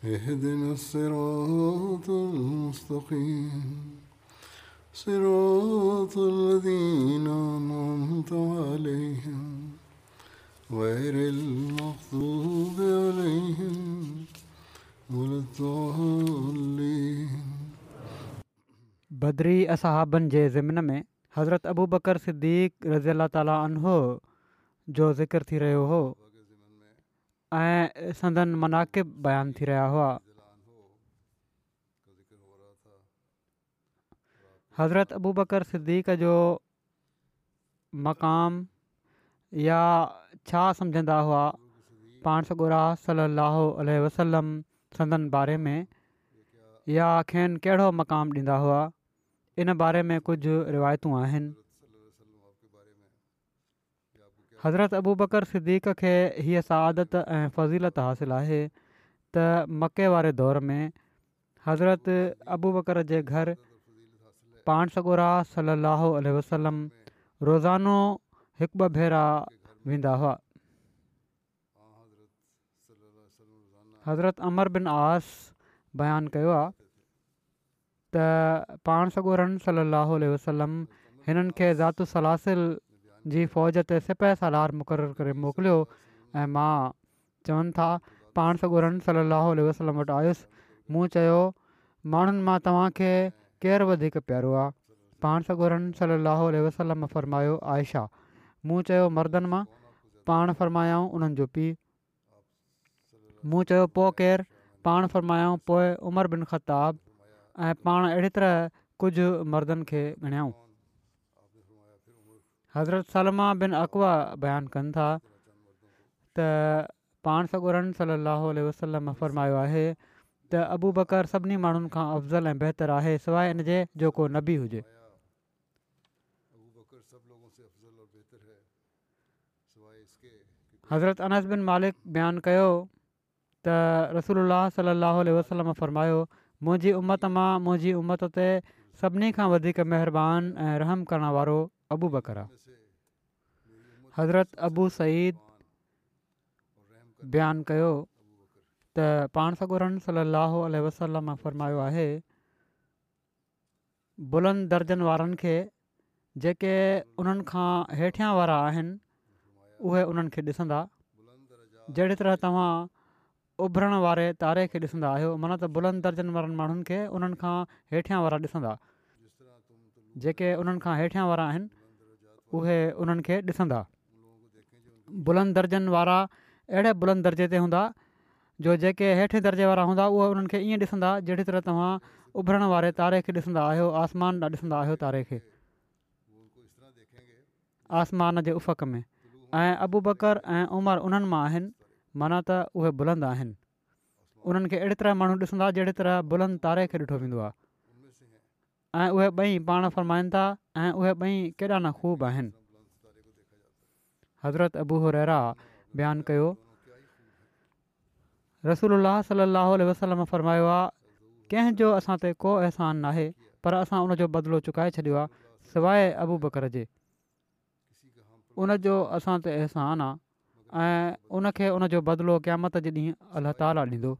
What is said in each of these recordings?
اهدنا الصراط المستقيم صراط الذين أنعمت عليهم غير المغضوب عليهم ولا الضالين بدری اصحابن جے ضمن میں حضرت ابو بکر صدیق رضی اللہ تعالیٰ عنہ جو ذکر تھی رہے ہو ऐं सदन मनाक़िब बयानु थी रहिया हुआ हज़रत अबू बकर सद्दीक़ मक़ाम या छा सम्झंदा हुआ पाण सॻु राह स वसलम संदन बारे में या खेनि कहिड़ो मक़ाम ॾींदा हुआ इन बारे में कुझु रिवायतूं आहिनि हज़रत अबू बकर کے खे हीअ فضیلت आदत ऐं फज़ीलत हासिलु आहे त मके वारे दौर में हज़रत अबू बकर जे घरु पाण وسلم सलाहु वसलम रोज़ानो हिकु ॿ भेरा वेंदा हुआ हज़रत अमर बिन आस बयानु कयो आहे त पाण सॻोरनि सलाहु वसलम हिननि खे जी फ़ौज ते सिपह सालार मुक़ररु करे मोकिलियो ऐं मां चवनि था पाण सां ॻोरनि सलाहु वसलम वटि आयुसि मूं चयो माण्हुनि मां तव्हांखे केरु वधीक प्यारो आहे पाण सां ॻोरनि सलाह वसलम फ़रमायो आयशा मूं चयो मर्दनि मां पाण फ़र्मायाऊं उन्हनि जो पीउ मूं चयो पोइ केरु पाण पोइ उमर बिन खताब ऐं पाण अहिड़ी तरह कुझु मर्दनि खे ॻणियाऊं हज़रत सलमा बिन अकवा बयानु कनि था त पाण सॻुरनि सलाहु वसलम फ़रमायो आहे त अबू बकर सभिनी माण्हुनि खां अफ़ज़ल ऐं बहितरु आहे सवाइ हिनजे जो को न बि हुजे हज़रत अनस बिन मालिक बयानु कयो त रसोल्ला सलाहु फ़रमायो मुंहिंजी उमत मां मुंहिंजी उमत ते सभिनी खां वधीक महिरबानी ऐं रहम करण वारो अबू बकरा हज़रत अबू सईद बयानु कयो त पाण सगुरनि सलाहु वसलाम फरमायो आहे बुलंद दर्जनि वारनि खे जेके उन्हनि खां हेठियां वारा आहिनि उहे उन्हनि खे जहिड़े तरह तव्हां उभरण वारे तारे खे ॾिसंदा आहियो माना त बुलंद दर्जनि वारनि माण्हुनि खे उन्हनि खां हेठियां वारा ॾिसंदा जेके उन्हनि खां हेठियां वारा आहिनि उहे उन्हनि खे ॾिसंदा बुलंद दर्जनि वारा अहिड़े बुलंद दर्जे ते हूंदा जो जेके हेठि दर्जे वारा हूंदा उहे उन्हनि खे ईअं ॾिसंदा जहिड़ी तरह तव्हां उभरण वारे तारे खे ॾिसंदा आहियो आसमान ॾिसंदा आहियो तारे खे आसमान जे उफ़क़ में ऐं अबू बकर ऐं उमरि उन्हनि मां आहिनि माना त उहे बुलंद आहिनि उन्हनि खे अहिड़ी तरह माण्हू ॾिसंदा जहिड़ी तरह बुलंद तारे खे ॾिठो वेंदो आहे ऐं उहे ॿई पाण फ़र्माईनि था ऐं उहे ॿई केॾा न ख़ूब आहिनि हज़रत अबू रहरा बयानु कयो रसूल अलाह सलाहु वसलम फ़रमायो आहे कंहिं जो असां ते को अहसानु नाहे पर असां उनजो बदिलो चुकाए छॾियो आहे सवाइ अबू बकर जे उनजो असां ते अहसान आहे ऐं उनखे उनजो बदिलो क़यामत जे ॾींहुं अलाह ताला ॾींदो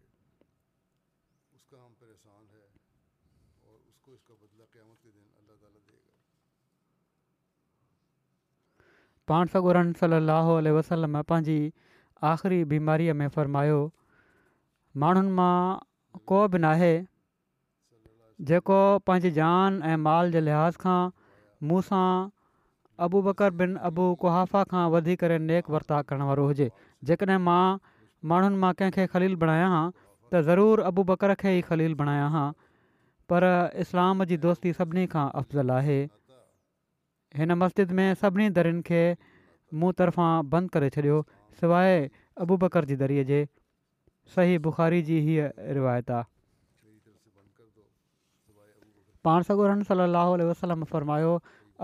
पाण सगुरन सली अल वसलम पंहिंजी आख़िरी बीमारीअ में फ़रमायो माण्हुनि मां को बि न आहे जेको पंहिंजी जान ऐं माल जे लिहाज़ खां मूं अबू बकर बिन अबू कुहाफ़ा खां वधी करे नेक वर्ता करण वारो हुजे जेकॾहिं मां माण्हुनि मां कंहिंखे ख़लील बणायां हां त ज़रूरु अबू बकर खे ई ख़ली बणाया हां पर इस्लाम जी दोस्ती सभिनी खां अफ़ज़ल आहे हिन मस्जिद में सभिनी दरीयुनि खे मूं तरफ़ां बंदि करे छॾियो सवाइ अबु बकर जी दरीअ जे सही बुखारी जी हीअ रिवायत आहे पाण सगोरन सलाहु वसलम फरमायो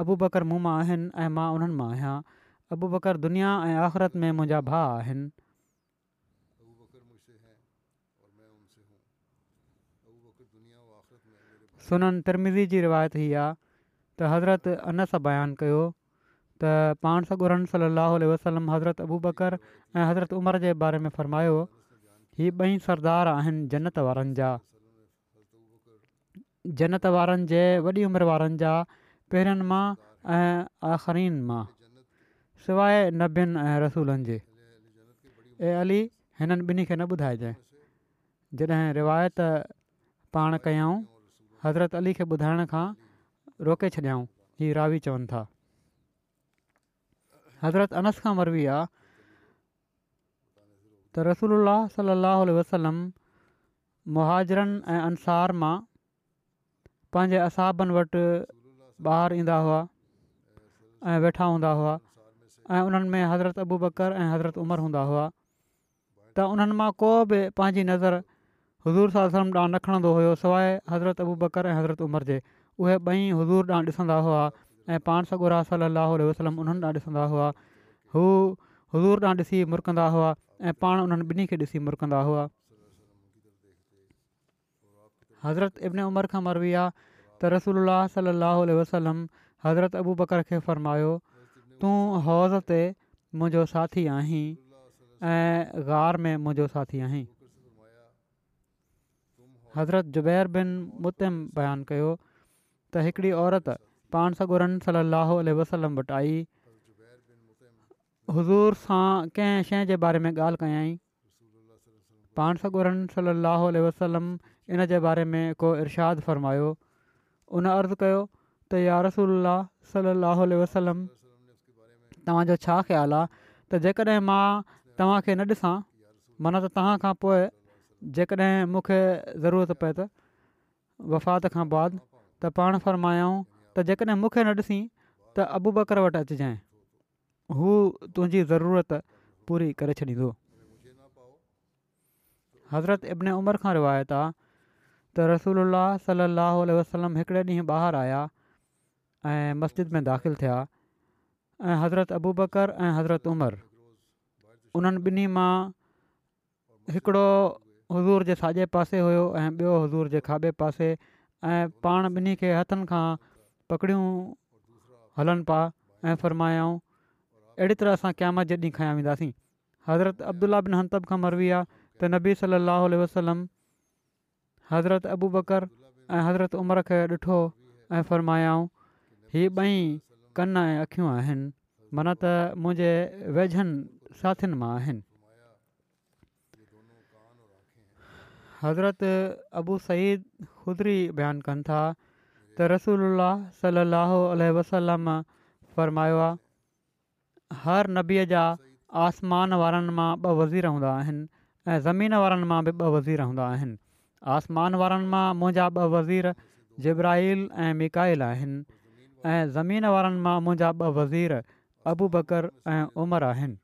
अबु बकर मूं मां आहिनि ऐं मां उन्हनि मां आहियां अबू बकर दुनिया ऐं आख़िरत में मुंहिंजा भाउ आहिनि सुननि तिरमिज़ी जी रिवायत ही आहे त हज़रत अनस बयानु कयो त पाण सॻोरम सली वसलम हज़रत अबू बकर ऐं हज़रत उमिरि जे बारे में फ़र्मायो ही ॿई सरदार आहिनि जनत वारनि जा जनत वारनि जे वॾी उमिरि वारनि जा पेरनि मां ऐं आख़रीनि मां सवाइ नभियुनि ऐं रसूलनि जे ऐं अली हिननि ॿिन्ही खे न ॿुधाइजांइ जॾहिं रिवायत पाण कयूं हज़रत अली खे ॿुधाइण खां रोके छॾियाऊं हीअ रावी चवनि था हज़रत अनस खां मरबी आहे त रसूल सलाहु वसलम मुहाजरनि ऐं अंसार मां पंहिंजे असाबनि वटि ॿाहिरि ईंदा हुआ ऐं वेठा हूंदा हुआ ऐं उन्हनि में हज़रत अबू बकर ऐं हज़रत उमर हूंदा हुआ त उन्हनि मां को बि पंहिंजी नज़र हज़ूर समां न खणंदो हुयो सवाइ हज़रत अबू बकर ऐं हज़रत उमर जे उहे ॿई हुज़ूर ॾांहुं ॾिसंदा हुआ ऐं पाण सगोरा सलाह वसलम उन्हनि ॾांहुं ॾिसंदा हुआ हूज़ूर ॾांहुं ॾिसी मुरकंदा हुआ ऐं पाण उन्हनि ॿिन्ही खे ॾिसी मुरकंदा हुआ हज़रत इबनी उमिरि खां मरबी विया त रसूल सलाहु वसलम हज़रत अबू बकर खे फ़र्मायो तूं हौज़ ते मुंहिंजो साथी आहीं ऐं ग़ार में मुंहिंजो साथी आहीं हज़रत ज़ुबैर बिन मुतम बयानु कयो त हिकिड़ी औरत पाण सां ॻोरनि सलाहु वसलम वटि आई हज़ूर सां कंहिं शइ जे बारे में ॻाल्हि कयई पाण सां ॻोरनि सलाहु वसलम इन जे बारे में को इर्शादु फ़रमायो उन अर्ज़ु कयो त यार रसूल सलाहु वसलम तव्हांजो छा ख़्यालु आहे त जेकॾहिं मां तव्हांखे न ॾिसां माना त तव्हां खां पोइ जेकॾहिं मूंखे ज़रूरत पए त वफ़ात खां बाद त पाण फरमायूं त जेकॾहिं मूंखे न ॾिसी त अबू बकर वटि अचिजांइ हू तुंहिंजी ज़रूरत पूरी करे छॾींदो हज़रत इब्न उमर खां रिवायत आहे त रसूल सलाहु वसलम हिकिड़े ॾींहुं ॿाहिरि आया ऐं मस्जिद में दाख़िल थिया ऐं हज़रत अबू बकर ऐं हज़रत उमर उन्हनि ॿिन्ही मां हिकिड़ो हज़ूर जे साॼे पासे हुयो ऐं ॿियो हज़ूर जे खाॿे पासे ऐं पाण ॿिनी खे हथनि खां पकड़ियूं हलनि पिया ऐं फ़र्मायाऊं अहिड़ी तरह असां क़यामत जॾीं खयां वेंदासीं हज़रत अब्दुला बिन हंतब खां मरबी आहे त नबी सलाहु वसलम हज़रत अबू बकर ऐं हज़रत उमर खे ॾिठो ऐं फ़रमायाऊं ही ॿई कन ऐं अखियूं आहिनि माना त मुंहिंजे वेझनि साथियुनि मां आहिनि हज़रत अबू सईद ख़ुदि बयानु कनि था त रसूल सलाहु वसलम फ़रमायो आहे हर नबीअ जा आसमान वारनि मां ॿ वज़ीर हूंदा आहिनि ऐं ज़मीन वारनि मां बि ॿ वज़ीर हूंदा आहिनि आसमान वारनि मां मुंहिंजा ॿ वज़ीर जिब्राहिल ऐं मिकाइल आहिनि ज़मीन वारनि मां मुंहिंजा ॿ वज़ीर अबू बकर ऐं उमर आहिनि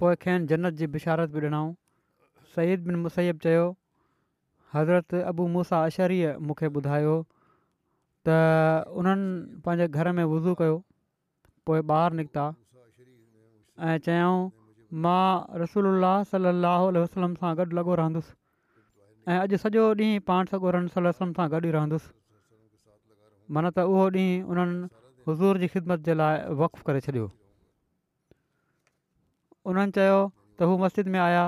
पोइ खेनि जन्नत जी बिशारत बि ॾिनऊं सईद बिन मुसैब चयो हज़रत अबू मूसा अशरीअ मूंखे ॿुधायो त उन्हनि पंहिंजे घर में वुज़ू कयो पोइ ॿाहिरि निकिता ऐं चयऊं मां रसोल्ला सलाहु वसलम सां गॾु लॻो रहंदुसि ऐं अॼु सॼो ॾींहुं पाण सॻो रसल वसलम सां गॾु ई रहंदुसि माना त उहो ॾींहुं उन्हनि हज़ूर जी ख़िदमत जे लाइ वफ़ु करे छॾियो उन्हनि चयो त हू मस्जिद में आया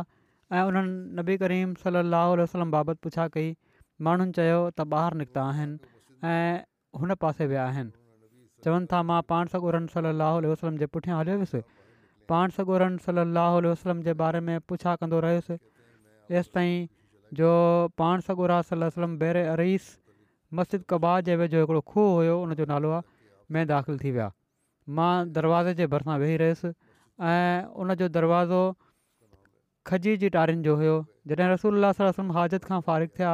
ऐं उन्हनि नबी करीम सलाहु वसलम बाबति पुछा कई माण्हुनि चयो त ॿाहिरि निकिता आहिनि ऐं हुन पासे विया आहिनि चवनि था मां पाण सॻोरन सल अल वसलम जे पुठियां हलियो हुयुसि पाण सॻोरम सलाहु वसलम जे बारे में पुछा कंदो रहियुसि एसिताईं जो पाण सल वसलम बेरे अरीस मस्जिद कबाब जे वेझो हिकिड़ो खूह हुयो उनजो नालो आहे में दाख़िल थी विया मां दरवाज़े जे भरिसां वेही रहियुसि ऐं उनजो दरवाज़ो खजी जी टारियुनि जो हुयो जॾहिं रसूल वलम हाजत खां फारिग थिया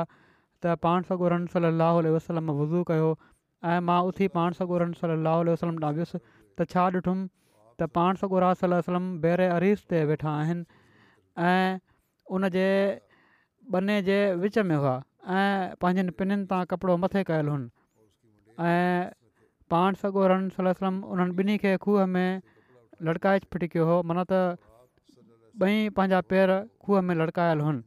त पाण सगोरन रम सलाहु वसलम वज़ू कयो ऐं मां उथी पाण सगोरन रम सलाह वसलम डाबियुसि त छा ॾिठुमि त पाण सल वसलम बेर अरीस ते वेठा आहिनि उन जे बने जे विच में हुआ ऐं पंहिंजनि पिननि तां कपिड़ो मथे कयलु हुन ऐं पाण सॻो रम सलम उन्हनि ॿिन्ही खे खूह में लड़काए फिटिकियो हुओ माना त ॿई पंहिंजा पेर खूह में लड़कायल हुनि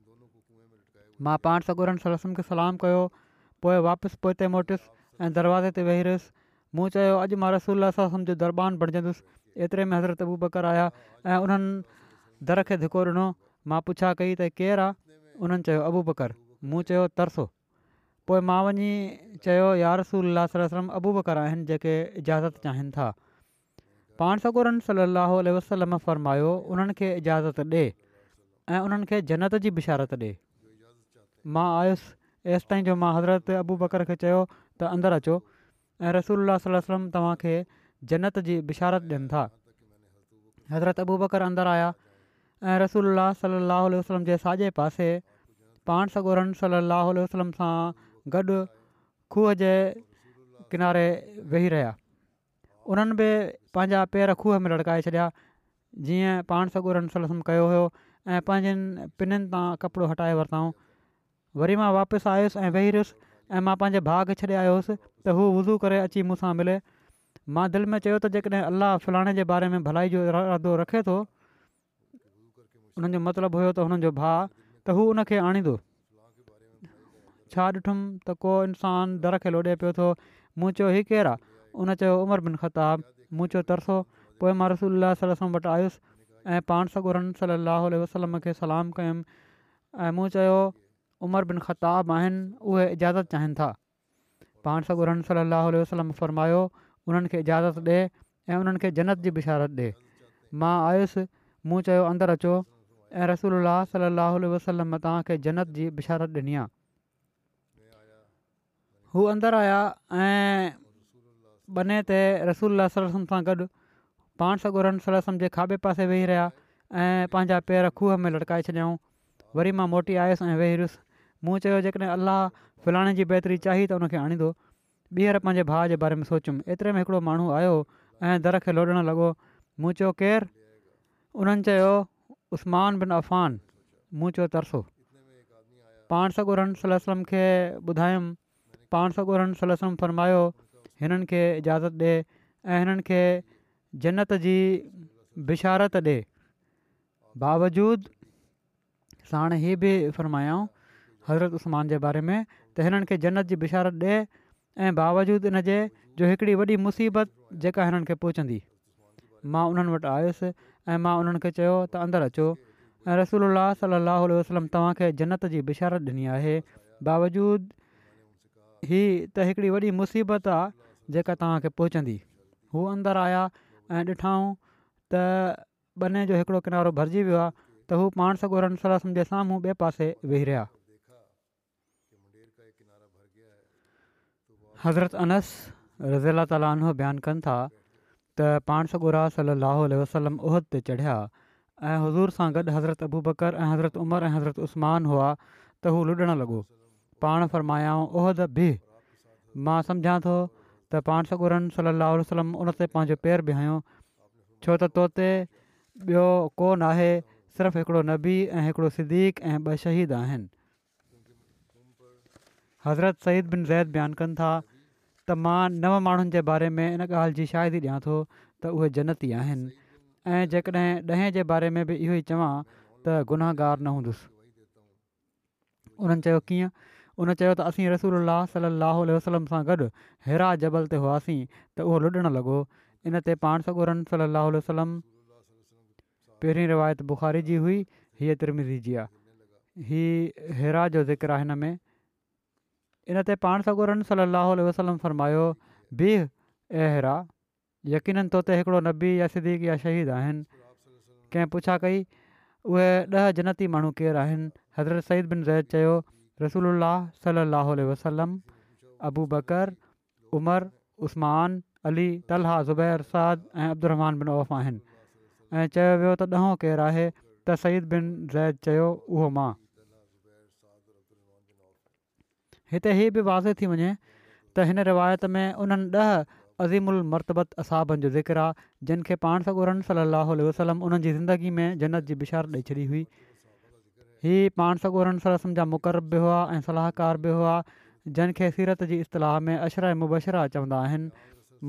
मां पाण सगुरनि सर खे सलाम कयो पोइ वापसि पोइ हिते मोटियुसि ऐं दरवाज़े ते वेही रहियुसि मूं चयो अॼु मां रसूल सलसम जो दरबान बणिजंदुसि एतिरे में हज़रत अबू बकर आया ऐं उन्हनि दर खे धिको ॾिनो मां पुछा कई त केरु आहे उन्हनि चयो अबू मूं चयो तरसो पोइ मां वञी चयो यार सलम अबू बकर आहिनि जेके इजाज़त चाहिनि था पाण सॻोरन सलाहु वसलम फरमायो उन्हनि खे इजाज़त ॾे ऐं उन्हनि खे जनत जी बिशारत ॾे मां आयुसि एसिताईं जो मां हज़रत अबू बकर खे चयो त अंदरु अचो ऐं रसूल वसलम वलम तव्हांखे जनत जी बिशारत ॾियनि था हज़रत अबू बकर अंदरु आया ऐं रसूल सलाहु उल वसलम जे साॼे पासे पाण सॻोरन सलाहु वसलम सां गॾु खूह जे किनारे वेही रहिया उन्हनि बि पंहिंजा पेर खूह में लड़काए छॾिया जीअं पाण सगूरनि सलस्म कयो हुयो ऐं पंहिंजनि पिननि तां कपिड़ो हटाए वरितऊं वरी मां वापसि आयुसि ऐं वेही रहियुसि ऐं मां पंहिंजे भाउ खे छॾे आयो त हू वुज़ू करे अची मूंसां मिले मां दिलि में चयो त जेकॾहिं अलाह फलाणे जे बारे में भलाई जो अधो रखे थो उन्हनि जो मतिलबु हुयो त हुननि जो भाउ त हू हुनखे आणींदो छा ॾिठुमि त को इंसानु दर खे लोॾे पियो थो मूं चयो हीउ केरु उन चयो उमर बिन खताबु मूं चयो तरसो पोइ मां रसूल वटि आयुसि ऐं पाण सॻो रम सलाह वसलम खे सलाम कयुमि ऐं मूं चयो उमर बिन खताबु आहिनि उहे इजाज़त चाहिनि था पाण सॻो रन सलाहु वसलम फ़रमायो उन्हनि खे इजाज़त ॾिए ऐं उन्हनि खे जनत जी बिशारत ॾिए मां आयुसि मूं चयो अंदरु अचो ऐं रसोल्ला सलाह वसलम तव्हांखे जनत जी बिशारत ॾिनी आहे हू अंदरु आया बने ते रसूल सां गॾु पाण सॻोरन सलम जे खाॿे पासे वेही रहिया ऐं पंहिंजा पेर खूह में लटकाए छॾियऊं वरी मां मोटी आयुसि ऐं वेही रुसि मूं चयो जेकॾहिं अलाह फलाणे जी बहितरी चाही त हुनखे आणींदो ॿीहर पंहिंजे भाउ जे बारे में सोचियुमि एतिरे में हिकिड़ो माण्हू ऐं दर खे लोॾणु लॻो मूं चयो केरु उन्हनि चयो उस्मान बिन मूं चयो तरसो पाण सॻो सलम खे ॿुधायुमि पाण सॻो सलम हिननि खे इजाज़त ॾिए ऐं हिननि खे जी बिशारत ॾिए बावजूद साण हीअ बि फरमायाऊं हज़रत उस्मान जे बारे में त हिननि खे जनत जी बिशारत ॾिए ऐं बावजूद इन जे जो हिकिड़ी वॾी मुसीबत जेका हिननि खे पहुचंदी मां उन्हनि वटि आयुसि ऐं मां उन्हनि खे चयो त अचो ऐं रसूल अल वसलम तव्हांखे जन्नत जी बिशारत ॾिनी आहे बावजूद हीअ त हिकिड़ी वॾी मुसीबत आहे जेका तव्हांखे पहुचंदी हू अंदरि आया ऐं ॾिठाऊं त बन्ने जो हिकिड़ो किनारो भरिजी वियो आहे त हू पाण सॻो जे साम्हूं ॿिए पासे वेही रहिया हज़रत अनस रज़ीला ताला उन बयानु कनि था त पाण सॻो राल वसलम उहिद ते चढ़िया ऐं हुज़ूर सां गॾु हज़रत अबू बकर ऐं हज़रत उमर ऐं हज़रत उस्मान हुआ त हू लुॾणु लॻो पाण फरमायाऊं उहिद बि मां सम्झा थो त पाण सगुरन सली अलाह वसलम उन ते पंहिंजो पेर बीहारियो छो त तो ते ॿियो कोन आहे सिर्फ़ु हिकिड़ो नबी ऐं हिकिड़ो सिदीक़ ऐं ॿ शहीद आहिनि हज़रत सईद बिन ज़ैद बयानु कनि था त मां नव माण्हुनि जे बारे में इन ॻाल्हि जी शाइरी ॾियां थो त उहे जनती आहिनि ऐं जेकॾहिं ॾहें जे बारे में बि इहो ई चवां त गुनाहगार न हूंदुसि उन्हनि चयो कीअं उन चयो त असीं रसूल सलाहु वसलम सां गॾु हेरा जबल ते हुआसीं त उहो लुॾणु लॻो इन ते पाण सां गन सलाहु वसलम पहिरीं रिवायत बुखारी जी हुई हीअ तिरमिज़ी जी आहे हीअ हैरा जो ज़िक्र हिन में इनते पाण सगोरन सलाहु वसलम फरमायो बिह ऐं यकीन तौर ते हिकिड़ो नबी या सदीक या शहीद आहिनि कंहिं पुछा कई उहे ॾह जनती माण्हू केरु आहिनि हज़रत सईद बिन ज़ैद चयो रसूल सलाहु वसलम अबू عمر عثمان علی طلحہ زبیر سعد ऐं بن बिन ہیں आहिनि تو चयो वियो त ॾहों سعید بن زید सईद बिन ज़ैद चयो उहो मां हिते हीअ बि वाज़े थी روایت त हिन रिवायत में उन्हनि ॾह अज़ीमु उलमरतबत असाबनि जो ज़िक्र जिन खे صلی اللہ علیہ وسلم उन्हनि जी ज़िंदगी میں جنت जी بشار ॾेई छॾी हुई हीअ पाण सॻु रम सलमा मुक़रर बि हुआ ऐं सलाहकार बि हुआ जंहिंखे सीरत जी इतलाह में अशर ऐं मुबशरा चवंदा आहिनि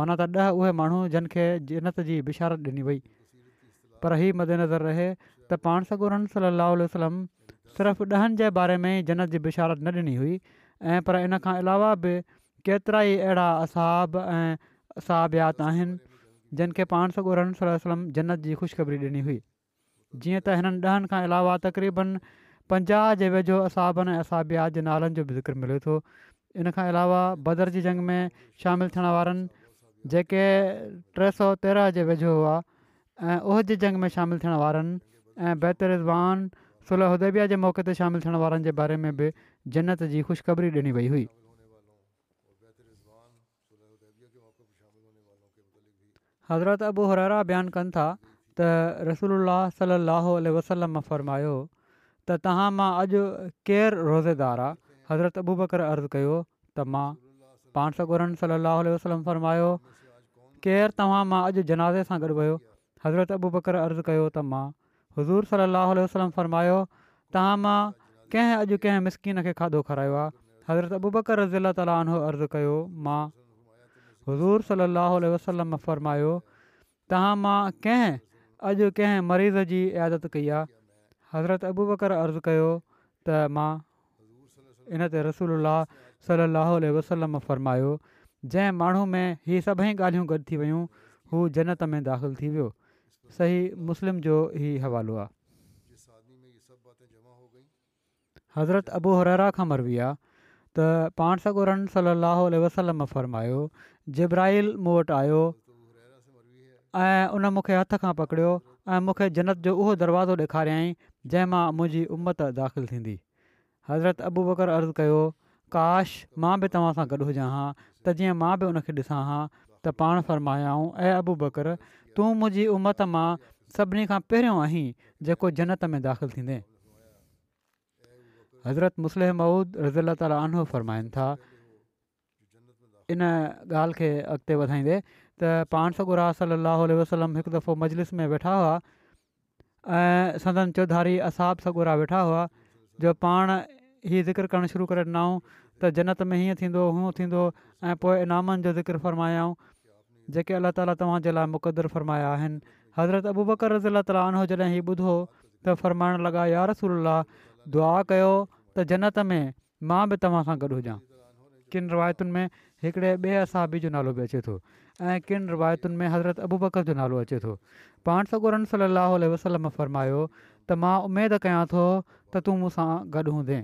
माना त ॾह उहे माण्हू जिन खे जन्नत जी बिशारत ॾिनी वई पर हीअ मदेनज़र रहे त पाण सॻोरम सलाहु आल वसलम सिर्फ़ु ॾहनि जे बारे में जनत जी बिशारत न ॾिनी हुई ऐं पर इन खां अलावा बि केतिरा ई अहिड़ा असहाब ऐं असाबियात आहिनि जिनखे पाण सॻोरम सलम जनत जी ख़ुशख़री ॾिनी हुई जीअं त हिननि ॾहनि खां अलावा तक़रीबन पंजाह जे वेझो असाबनि ऐं असाबिया जे नालनि जो बि ज़िक्रु मिले थो इनखां अलावा बदर जी जंग में शामिलु थियणु वारनि जेके टे सौ तेरहं जे वेझो हुआ ऐं उह जी जंग में शामिलु थियण वारनि ऐं बैत रिज़वान उदेबिया जे मौक़े ते शामिलु थियण वारनि जे बारे में बि जन्नत जी ख़ुशख़बरी ॾिनी वई हुई हज़रत अबू हरारा बयानु कनि था त रसूल सला अल वसलम मां फरमायो تاہم اج کیر روزے دار حضرت ابو بکر ارض کیا تو پانچ سو گرن صلی اللہ علیہ وسلم فرما کیجیے جنازے سے گھوڑے ہوضرت ابو بکر عرض کیا تو حضور صلی اللہ علیہ وسلم فرمایا تاہم کج کسکین کھادو کھایا حضرت ابو بکر زیل تعالیٰ عرض کیا میں حضور صلی اللہ علیہ وسلم فرمایا تاہم کی مریض کی عیادت کئی हज़रत अबू बकर अर्ज़ु कयो त मां इन ते रसूल सलाहु वसलम फ़रमायो जंहिं माण्हू में हीअ सभई ॻाल्हियूं गॾु थी वियूं हू जनत में दाख़िलु थी वियो सही मुस्लिम जो ई हवालो आहे हज़रत अबू हररा खां मरवी आहे त पाण सगुरनि सल अल वसलम फ़रमायो जिब्राहिल मूं वटि आयो ऐं उन मूंखे हथ खां पकड़ियो ऐं मूंखे जनत जो उहो दरवाज़ो जंहिं मां मुंहिंजी उमत दाख़िलु थींदी हज़रत अबू बकर अर्ज़ु कयो काश मां बि तव्हां सां गॾु हुजां हां त जीअं मां बि उनखे ॾिसां हां त पाण फ़रमायाऊं ऐं अबू बकर तूं मुंहिंजी उमत मां सभिनी खां पहिरियों आहीं जेको जनत में दाख़िलु थींदे हज़रत मुस्लिम महूद रज़ीला ताली आनो फ़र्माइनि था इन ॻाल्हि खे अॻिते वधाईंदे त पाण सगुर आहे सलाहु वसलम हिकु दफ़ो मजलिस में वेठा हुआ ऐं सदन चौधारी असाब सॻुरा वेठा हुआ जो पाण ई ज़िक्र करणु शुरू करे ॾिनऊं त जनत में हीअं थींदो हूअं थींदो ऐं पोइ इनामनि जो ज़िक्र फ़रमायाऊं जेके अलाह ताला तव्हांजे लाइ मुक़दरु फ़रमाया आहिनि हज़रत अबू बकर रज़ीला ताली उन्हनि जॾहिं हीउ ॿुधो त फ़र्माइण लॻा यार रसूल दुआ कयो त जनत में मां बि तव्हां सां गॾु हुजां किन रिवायतुनि में हिकिड़े ॿिए असाबी जो नालो बि अचे थो ऐं किन रिवायतुनि में हज़रत अबू बकर जो नालो अचे थो पाण सगोरम सलाहु वसलम फ़रमायो त मां उमेदु कयां थो त तूं मूंसां गॾु हूंदे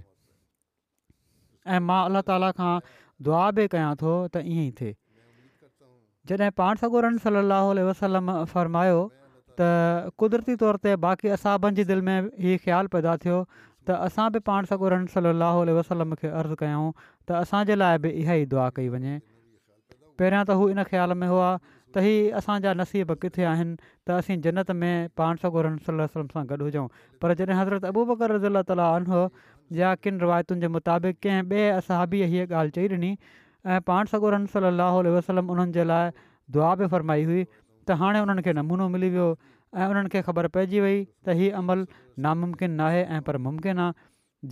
ऐं मां अलाह ताला खां दुआ बि कयां थो त ईअं ई थिए जॾहिं पाण सॻोरम सलाहु वसलम फ़रमायो त क़ुदिरती तौर ते बाक़ी असाबनि जी दिलि में हीउ ख़्यालु पैदा थियो त असां बि पाण सगोरम सलाहु वसलम खे अर्ज़ु कयूं त असांजे लाइ बि इहा ई दुआ कई वञे पहिरियां त हू इन ख़्याल में हुआ त हीअ असांजा नसीब किथे आहिनि त असीं जनत में पाण सॻो सलम सां गॾु हुजऊं पर जॾहिं हज़रत अबूबर रज़ीला ताला अन हुओ या किन रिवायतुनि जे मुताबिक़ कंहिं ॿिए असां बि हीअ ॻाल्हि चई ॾिनी ऐं पाण सगोर रम वसलम उन्हनि जे लाइ दुआ बि फ़रमाई हुई त हाणे उन्हनि खे नमूनो मिली वियो ऐं उन्हनि खे ख़बर पइजी वई त हीउ अमल नामुमकिन न आहे ऐं पर मुमकिन आहे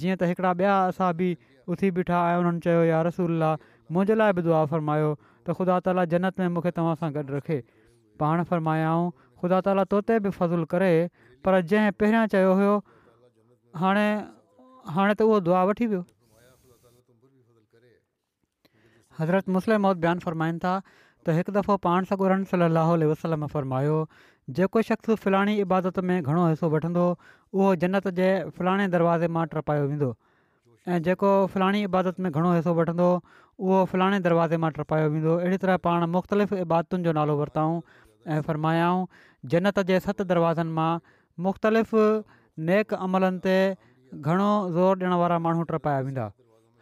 जीअं त हिकिड़ा ॿिया असाबी उथी बीठा आया उन्हनि चयो यार रसूला मुंहिंजे लाइ बि दुआ फ़रमायो त ख़ुदा ताला जनत में मूंखे तव्हां सां गॾु रखे पाण फ़र्मायाऊं ख़ुदा ताला तोते ते बि फज़ुलु करे पर जंहिं पहिरियां चयो हुयो हाणे हाणे त उहो दुआ वठी वियो हज़रत मुस्लिम मौत बयानु फ़रमाइनि था त हिकु दफ़ो पाण सगो रन सली वसलम फ़रमायो जेको शख़्स फलाणी इबादत में घणो हिसो वठंदो उहो जनत जे फलाणे दरवाज़े मां ट्रपायो वेंदो ऐं जेको फलाणी इबादत में घणो हिसो वठंदो उहो फलाणे दरवाज़े मां ट्रिपायो वेंदो हो अहिड़ी तरह पाण मुख़्तलिफ़ इबादतुनि जो नालो वरिताऊं ऐं फ़र्मायाऊं जनत जे सत दरवाज़नि मां मुख़्तलिफ़ नेक अमलनि ते घणो ज़ोर ॾियण वारा माण्हू ट्रपाया वेंदा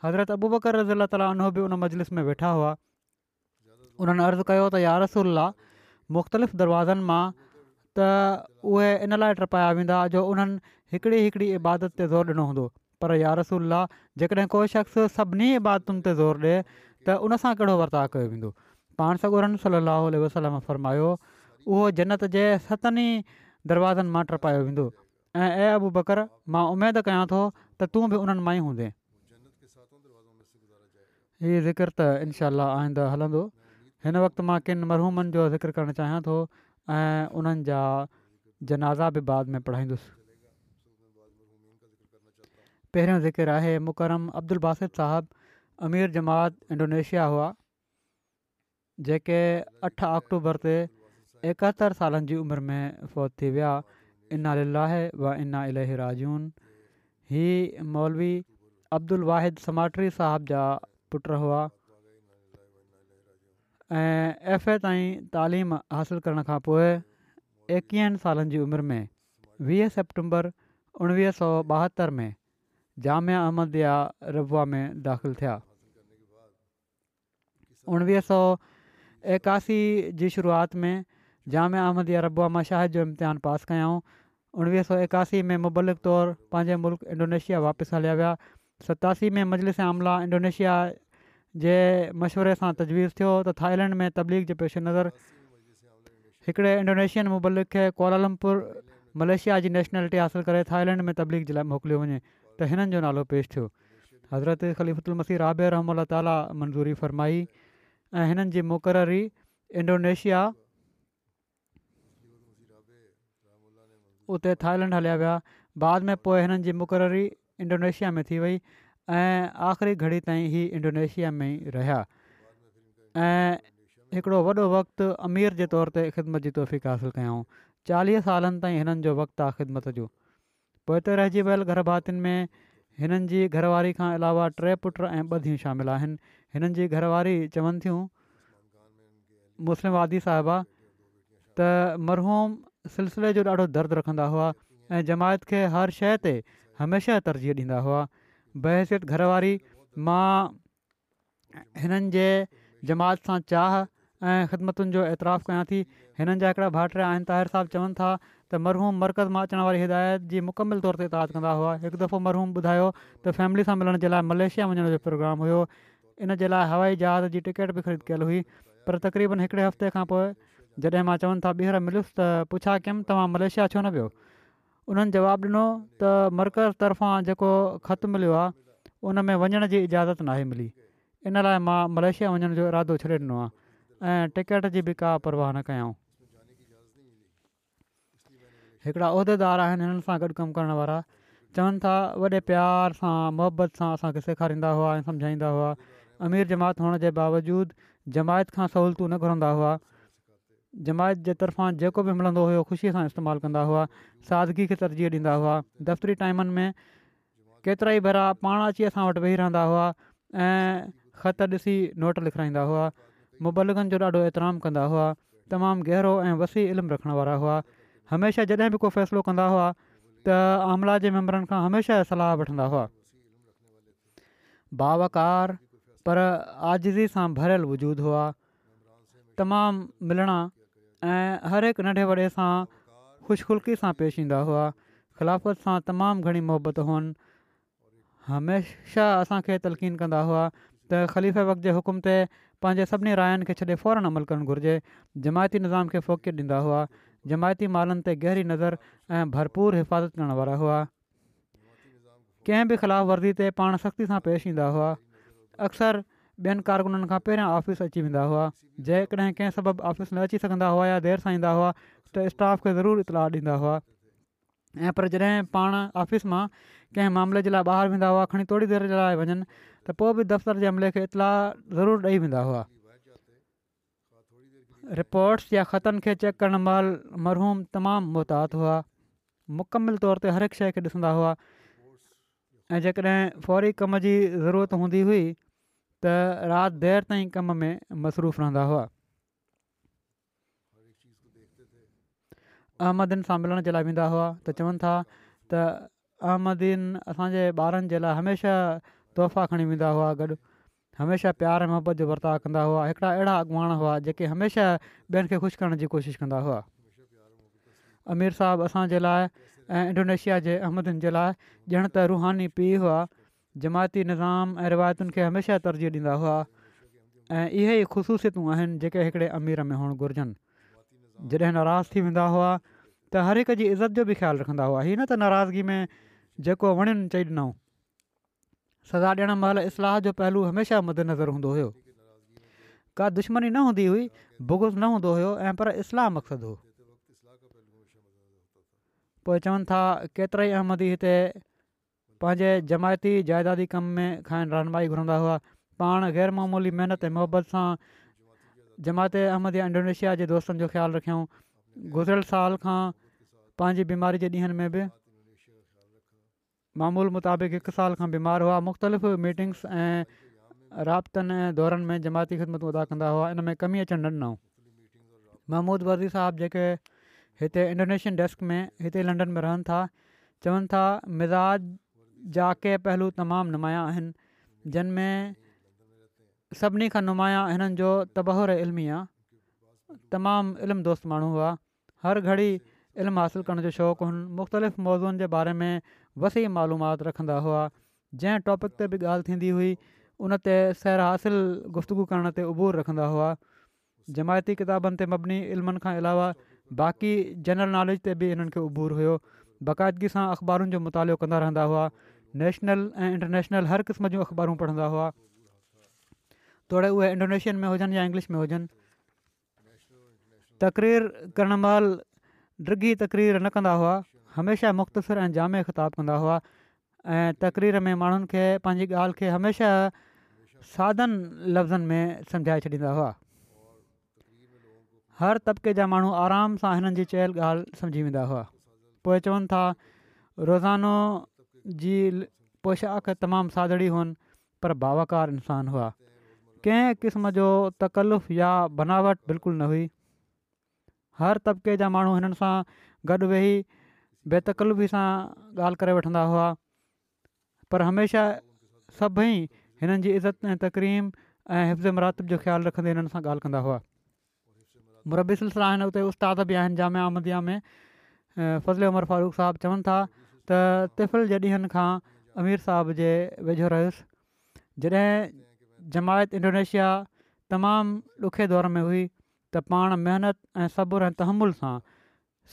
हज़रत अबूबकर रज़ीला ताला उन्हनि बि उन मुजलिस में वेठा हुआ उन्हनि अर्ज़ु कयो त यारसुल्ला मुख़्तलिफ़ु दरवाज़नि मां त उहे इन लाइ ट्रपाया वेंदा जो उन्हनि हिकिड़ी हिकिड़ी इबादत ते ज़ोरु ॾिनो हूंदो पर यारसुल्ला जेकॾहिं को शख़्स सभिनी बातुनि ते ज़ोर ॾिए त उनसां कहिड़ो वर्ताउ कयो वेंदो पाण सॻोरन सली अलाह वसलम फरमायो उहो जनत जे सतनि दरवाज़नि मां ट्रपायो वेंदो ऐं अबू बकर मां उमेदु कयां थो त तूं बि उन्हनि मां ई हूंदे हीअ ज़िकर त इनशा आईंदा हलंदो हिन वक़्तु मां किन मरहूमनि जो ज़िक्र करणु चाहियां थो ऐं उन्हनि जा जनाज़ा बि बाद में पढ़ाईंदुसि पहिरियों ذکر आहे मुकरम अब्दुल बासित साहिबु جماعت जमात इंडोनेशिया हुआ जेके अठ अक्टूबर ते एकहतरि सालनि जी उमिरि में फौत थी विया इना लीलाहे इना इलह राजून हीअ मौलवी अब्दुल वाहिद समाट्री साहिब जा पुट हुआ ऐं एफ ए ताईं तालीम हासिलु करण खां पोइ एकवीहनि सालनि जी उमिरि में वीह सेप्टम्बर उणिवीह सौ ॿाहतरि में जाम अहमद या रबा में दाख़िलु थिया उणिवीह सौ एकासी जी शुरूआति में जाम अहमद या रबा मां शाहिद जो इम्तिहान पास कयाऊं उणिवीह सौ एकासी में मुबलिक तौरु पंहिंजे मुल्क इंडोनेशिया वापसि हलिया विया सतासी में मजलिस आमला इंडोनेशिया जे मशवरे सां तजवीज़ थियो त थाईलैंड में तबलीग जे पेशे नज़र हिकिड़े इंडोनेशियन मुबलिक खे कोलालमपुर मलेशिया जी नेशनैलिटी हासिलु करे थाईलैंड में तबलीग जे लाइ मोकिलियो वञे त हिननि जो नालो पेश थियो हज़रत खलीफ़ुल मसीह राब रहम ताली मंज़ूरी फरमाई ऐं हिननि जी मुक़ररी इंडोनेशिया उते थाईलैंड हलिया विया बाद में पोइ हिननि जी मुक़ररी इंडोनेशिया में थी वई ऐं आख़िरी घड़ी ताईं ई इंडोनेशिया में रहिया ऐं हिकिड़ो वॾो वक़्तु अमीर जे तौर ते ख़िदमत जी तोहफ़ीक़ु कयऊं चालीह सालनि ताईं हिननि जो वक़्तु आहे ख़िदमत जो पोइ ते रहिजी वियल घर में हिननि जी घरवारी खां अलावा टे पुट ऐं ॿ धीअ शामिल आहिनि हिननि जी घरवारी चवनि थियूं मुस्लिम वादी साहिबा त मरहूम सिलसिले जो ॾाढो दर्दु रखंदा हुआ ऐं जमायत खे हर शइ ते हमेशह तरजीह ॾींदा हुआ बहसियत घरवारी मां हिननि जे जमायत सां चाह ऐं ख़िदमतुनि जो एतिरा कयां थी हिननि जा हिकिड़ा भाइटर आहिनि ताहिर साहबु चवनि था त मरहूम मर्कज़ मां अचण वारी हिदायत जी मुकमल तौर ते इताद कंदा हुआ हिकु दफ़ो मरहूम ॿुधायो त फैमिली सां मिलण जे लाइ मलेशिया वञण जो प्रोग्राम हुयो इन जे लाइ हवाई जहाज जी टिकट बि ख़रीद कयल हुई पर तकरीबनि हिकिड़े हफ़्ते खां पोइ जॾहिं मां चवनि था ॿीहर मिलियुसि त पुछा कयमि तव्हां मलेशिया छो न वियो उन्हनि जवाबु ॾिनो त मर्कज़ तरफ़ां जेको ख़तु मिलियो आहे उन में वञण जी इजाज़त नाहे मिली इन लाइ मां मलेशिया वञण जो इरादो छॾे ॾिनो आहे ऐं टिकेट जी बि का परवाह न कयऊं हिकिड़ा उहिदेदार आहिनि हिननि सां गॾु कमु करण वारा चवनि था वॾे प्यार सां मुहबत सां असांखे सेखारींदा हुआ ऐं सम्झाईंदा हुआ अमीर जमात हुअण जे बावजूदि जमायत खां सहूलियतूं न घुरंदा हुआ जमायत जे तरफ़ां जेको बि मिलंदो हुओ ख़ुशीअ सां इस्तेमालु कंदा हुआ सादगी खे तरजीह ॾींदा हुआ दफ़्तरी टाइमनि में केतिरा ई भेरा पाण अची असां वटि वेही रहंदा हुआ ऐं ख़त ॾिसी नोट लिखाईंदा हुआ मुबलगनि जो ॾाढो एतिराम कंदा हुआ तमामु गहिरो ऐं वसी इल्मु रखण वारा हुआ हमेशह जॾहिं बि को फ़ैसिलो कंदा हुआ त आमला जे मैंबरनि खां हमेशह सलाह वठंदा हुआ बावकार पर आज़ी सां भरियलु वजूद हुआ तमामु मिलणा ऐं हर हिकु नंढे वॾे सां ख़ुशख़ुलकी सां पेश ईंदा हुआ ख़िलाफ़त सां तमामु घणी मुहबत हुअनि हमेशह असांखे तलक़ीन कंदा हुआ त ख़लीफ़ जे हुकुम ते पंहिंजे सभिनी रायनि खे छॾे फौरन अमल करणु घुरिजे जमायती निज़ाम खे फोकियत ॾींदा हुआ जमायती मालनि ते गहरी नज़र ऐं भरपूर हिफ़ाज़त करण वारा हुआ कंहिं बि ख़िलाफ़ वर्दी ते पाण सख़्ती सां पेश ईंदा हुआ अक्सर ॿियनि कारकुननि खां पहिरियां ऑफ़िस अची वेंदा हुआ जेकॾहिं कंहिं सबबु ऑफ़िस में अची सघंदा हुआ या देरि सां ईंदा हुआ त स्टाफ खे ज़रूरु इत्तला ॾींदा हुआ ऐं पर जॾहिं पाण ऑफ़िस मां कंहिं मामले जे लाइ ॿाहिरि वेंदा हुआ खणी थोरी देरि जे लाइ वञनि त पोइ बि दफ़्तर जे अमले खे इतलाउ ज़रूरु ॾेई वेंदा हुआ रिपोर्ट्स या ख़तनि खे चेक करणु महिल मरहूम तमामु मुहतात हुआ मुकमिल तौर ते हर हिकु शइ खे ॾिसंदा हुआ ऐं जेकॾहिं फौरी कम जी ज़रूरत हूंदी हुई त राति देरि ताईं कम में मसरूफ़ रहंदा हुआ अहमदीन सां मिलण जे लाइ वेंदा हुआ त चवनि था त अहमदीन असांजे ॿारनि जे लाइ हमेशह तोहफ़ा खणी वेंदा हुआ गॾु हमेशह प्यारु ऐं जो बर्ताव कंदा हुआ हिकिड़ा अहिड़ा अॻुवाण हुआ जेके हमेशह ॿियनि खे ख़ुशि करण जी कोशिशि कंदा हुआ अमीर साहबु असांजे लाइ ऐं इंडोनेशिया जे अहमदनि जे लाइ ॼण त रूहानी पीउ हुआ जमायती निज़ाम ऐं रिवायतुनि खे हमेशह तरजीह ॾींदा हुआ ऐं इहे ई ख़ुशूसियतूं आहिनि जेके हिकिड़े अमीर में हुअण घुरिजनि जॾहिं नाराज़ थी वेंदा हुआ त हर हिक जी इज़त जो बि ख़्यालु रखंदा हुआ हीअ न त नाराज़गी में जेको वणनि चई ॾिनऊं सजा ॾियणु महिल इस्लाह जो पहलू हमेशह मदेनज़र हूंदो हुयो का दुश्मनी न हूंदी हुई भुगुल न हूंदो हुयो ऐं पर इस्लाह मक़सदु हुओ पोइ चवनि था केतिरा ई अहमदी हिते पंहिंजे जमायती जाइदादी कम में खाइनि रहनमाई घुरंदा हुआ पाण ग़ैरमामूली महिनत ऐं मुहबत सां जमायत अहमद या इंडोनेशिया जे दोस्तनि जो ख़्यालु रखियऊं गुज़िरियल साल खां पंहिंजी बीमारी जे ॾींहंनि में बि मामूल मुताबिक़ हिकु साल खां बीमार हुआ मुख़्तलिफ़ मीटिंग्स ऐं राबतनि ऐं दौरनि में जमाती ख़िदमतूं अदा कंदा हुआ इन में कमी अचणु ॾिनऊं महमूद वर्ज़ी साहिबु जेके हिते इंडोनेशियन डेस्क में हिते लंडन में रहनि था चवनि था मिज़ाज जा के पहलू तमामु नुमाया आहिनि जिन में सभिनी खां नुमाया हिननि जो तबहर इल्मी आहे तमामु इल्मु दोस्त माण्हू हुआ हर घड़ी इल्मु हासिलु करण जो शौंक़ु मुख़्तलिफ़ मौज़ूअ जे बारे में वसी मालूमाति रखंदा हुआ जंहिं टॉपिक ते बि ॻाल्हि थींदी हुई उन ते सैर हासिलु गुफ़्तगु करण ते उबूर रखंदा हुआ जमायती किताबनि ते मबनी इल्मनि खां अलावा बाक़ी जनरल नॉलेज ते बि हिननि खे उबूर हुयो बाक़ाइदगी सां अख़बारुनि जो मुतालो कंदा रहंदा हुआ नेशनल ऐं इंटरनेशनल हर क़िस्म जूं अख़बारूं पढ़ंदा हुआ थोरे उहे इंडोनेशियन में हुजनि या इंग्लिश में हुजनि तक़रीरु करणु महिल ॾिगी तकरीर न कंदा हुआ हमेशह मुख़्तसिर ऐं जामे ख़िताब कंदा हुआ ऐं तकरीर में माण्हुनि खे पंहिंजी ॻाल्हि खे हमेशह साधन लफ़्ज़नि में सम्झाए छॾींदा हुआ हर तबिके जा माण्हू आराम सां हिननि जी चयल ॻाल्हि सम्झी वेंदा हुआ पोइ चवनि था रोज़ानो जी पोशाक तमामु सादड़ी हुअनि पर भावाकार इंसान हुआ कंहिं क़िस्म जो तकल्लुफ़ या बनावट बिल्कुलु न हुई हर तबिके जा माण्हू हिननि सां गॾु वेही बेतकलफ़ी सां ॻाल्हि करे वठंदा हुआ पर हमेशह सभई हिननि जी इज़त ऐं तकरीम ऐं हिफ़्ज़ मुरातिब जो ख़्यालु रखंदे हिननि सां ॻाल्हि कंदा हुआ मुरबी सिलसिला आहिनि उते उस्ताद बि आहिनि अहमदिया में फज़िले उमर फारूक साहिबु चवनि था त तिफ़िल जे ॾींहंनि खां अमीर साहब जे वेझो रहियुसि जॾहिं जमायत इंडोनेशिया तमामु ॾुखे दौर में हुई त पाण महिनत ऐं सब्र ऐं तहमुल सां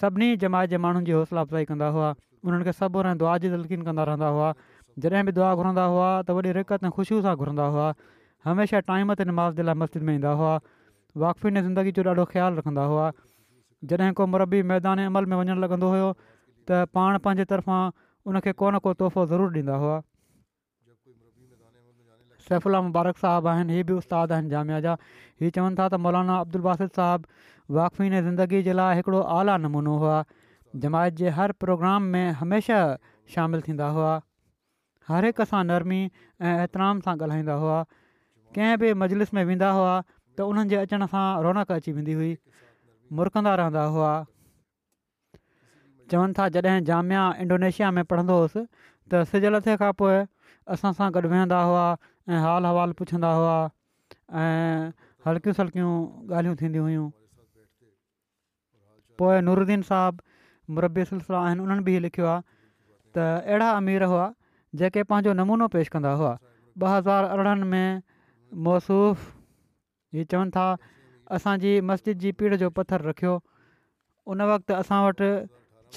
सभिनी जमात जे माण्हुनि जी हौसला अफ़जाई कंदा हुआ उन्हनि खे सभु रहे दुआ जी दलकीन कंदा रहंदा हुआ जॾहिं बि दुआ घुरंदा हुआ त वॾी रिकत ऐं ख़ुशियूं सां घुरंदा हुआ हमेशह टाइम ते नमाज़ जे लाइ मस्जिद में ईंदा हुआ वाक़फ़ीने ज़िंदगी जो ॾाढो ख़्यालु रखंदा हुआ जॾहिं को मरबी मैदान अमल में वञणु लॻंदो हुओ त पाण पंहिंजे तरफ़ां उनखे को न को तोहफ़ो ज़रूरु ॾींदा हुआ सैफुला मुबारक साहबु आहिनि हीअ बि उस्ताद आहिनि जामिया जा हीअ चवनि था त मौलाना अब्दुल बासित साहबु वाक़फ़ीन ज़िंदगी जे लाइ हिकिड़ो आला नमूनो हुआ जमायत जे हर प्रोग्राम में हमेशह शामिलु थींदा हुआ हर हिक सां नरमी ऐं एतिराम सां ॻाल्हाईंदा हुआ कंहिं बि मजलिस में वेंदा हुआ त उन्हनि जे अचण सां रौनक अची वेंदी हुई मुरकंदा रहंदा हुआ चवनि था जॾहिं जामिया इंडोनेशिया में पढ़ंदो हुउसि त सिॼ लथे खां पोइ असां सां गॾु वेहंदा हुआ ऐं हालु अहिवालु पुछंदा हुआ ऐं हलकियूं सलकियूं ॻाल्हियूं थींदी हुयूं पोइ नूरद्दीन साहबु मुरबी सिलसिला आहिनि उन्हनि बि लिखियो आहे त अहिड़ा अमीर हुआ जेके पंहिंजो नमूनो पेश कंदा हुआ ॿ हज़ार अरिड़हनि में मौसूफ़ ही चवनि था असांजी मस्जिद जी पीढ़ जो पथर रखियो उन वक़्तु असां वटि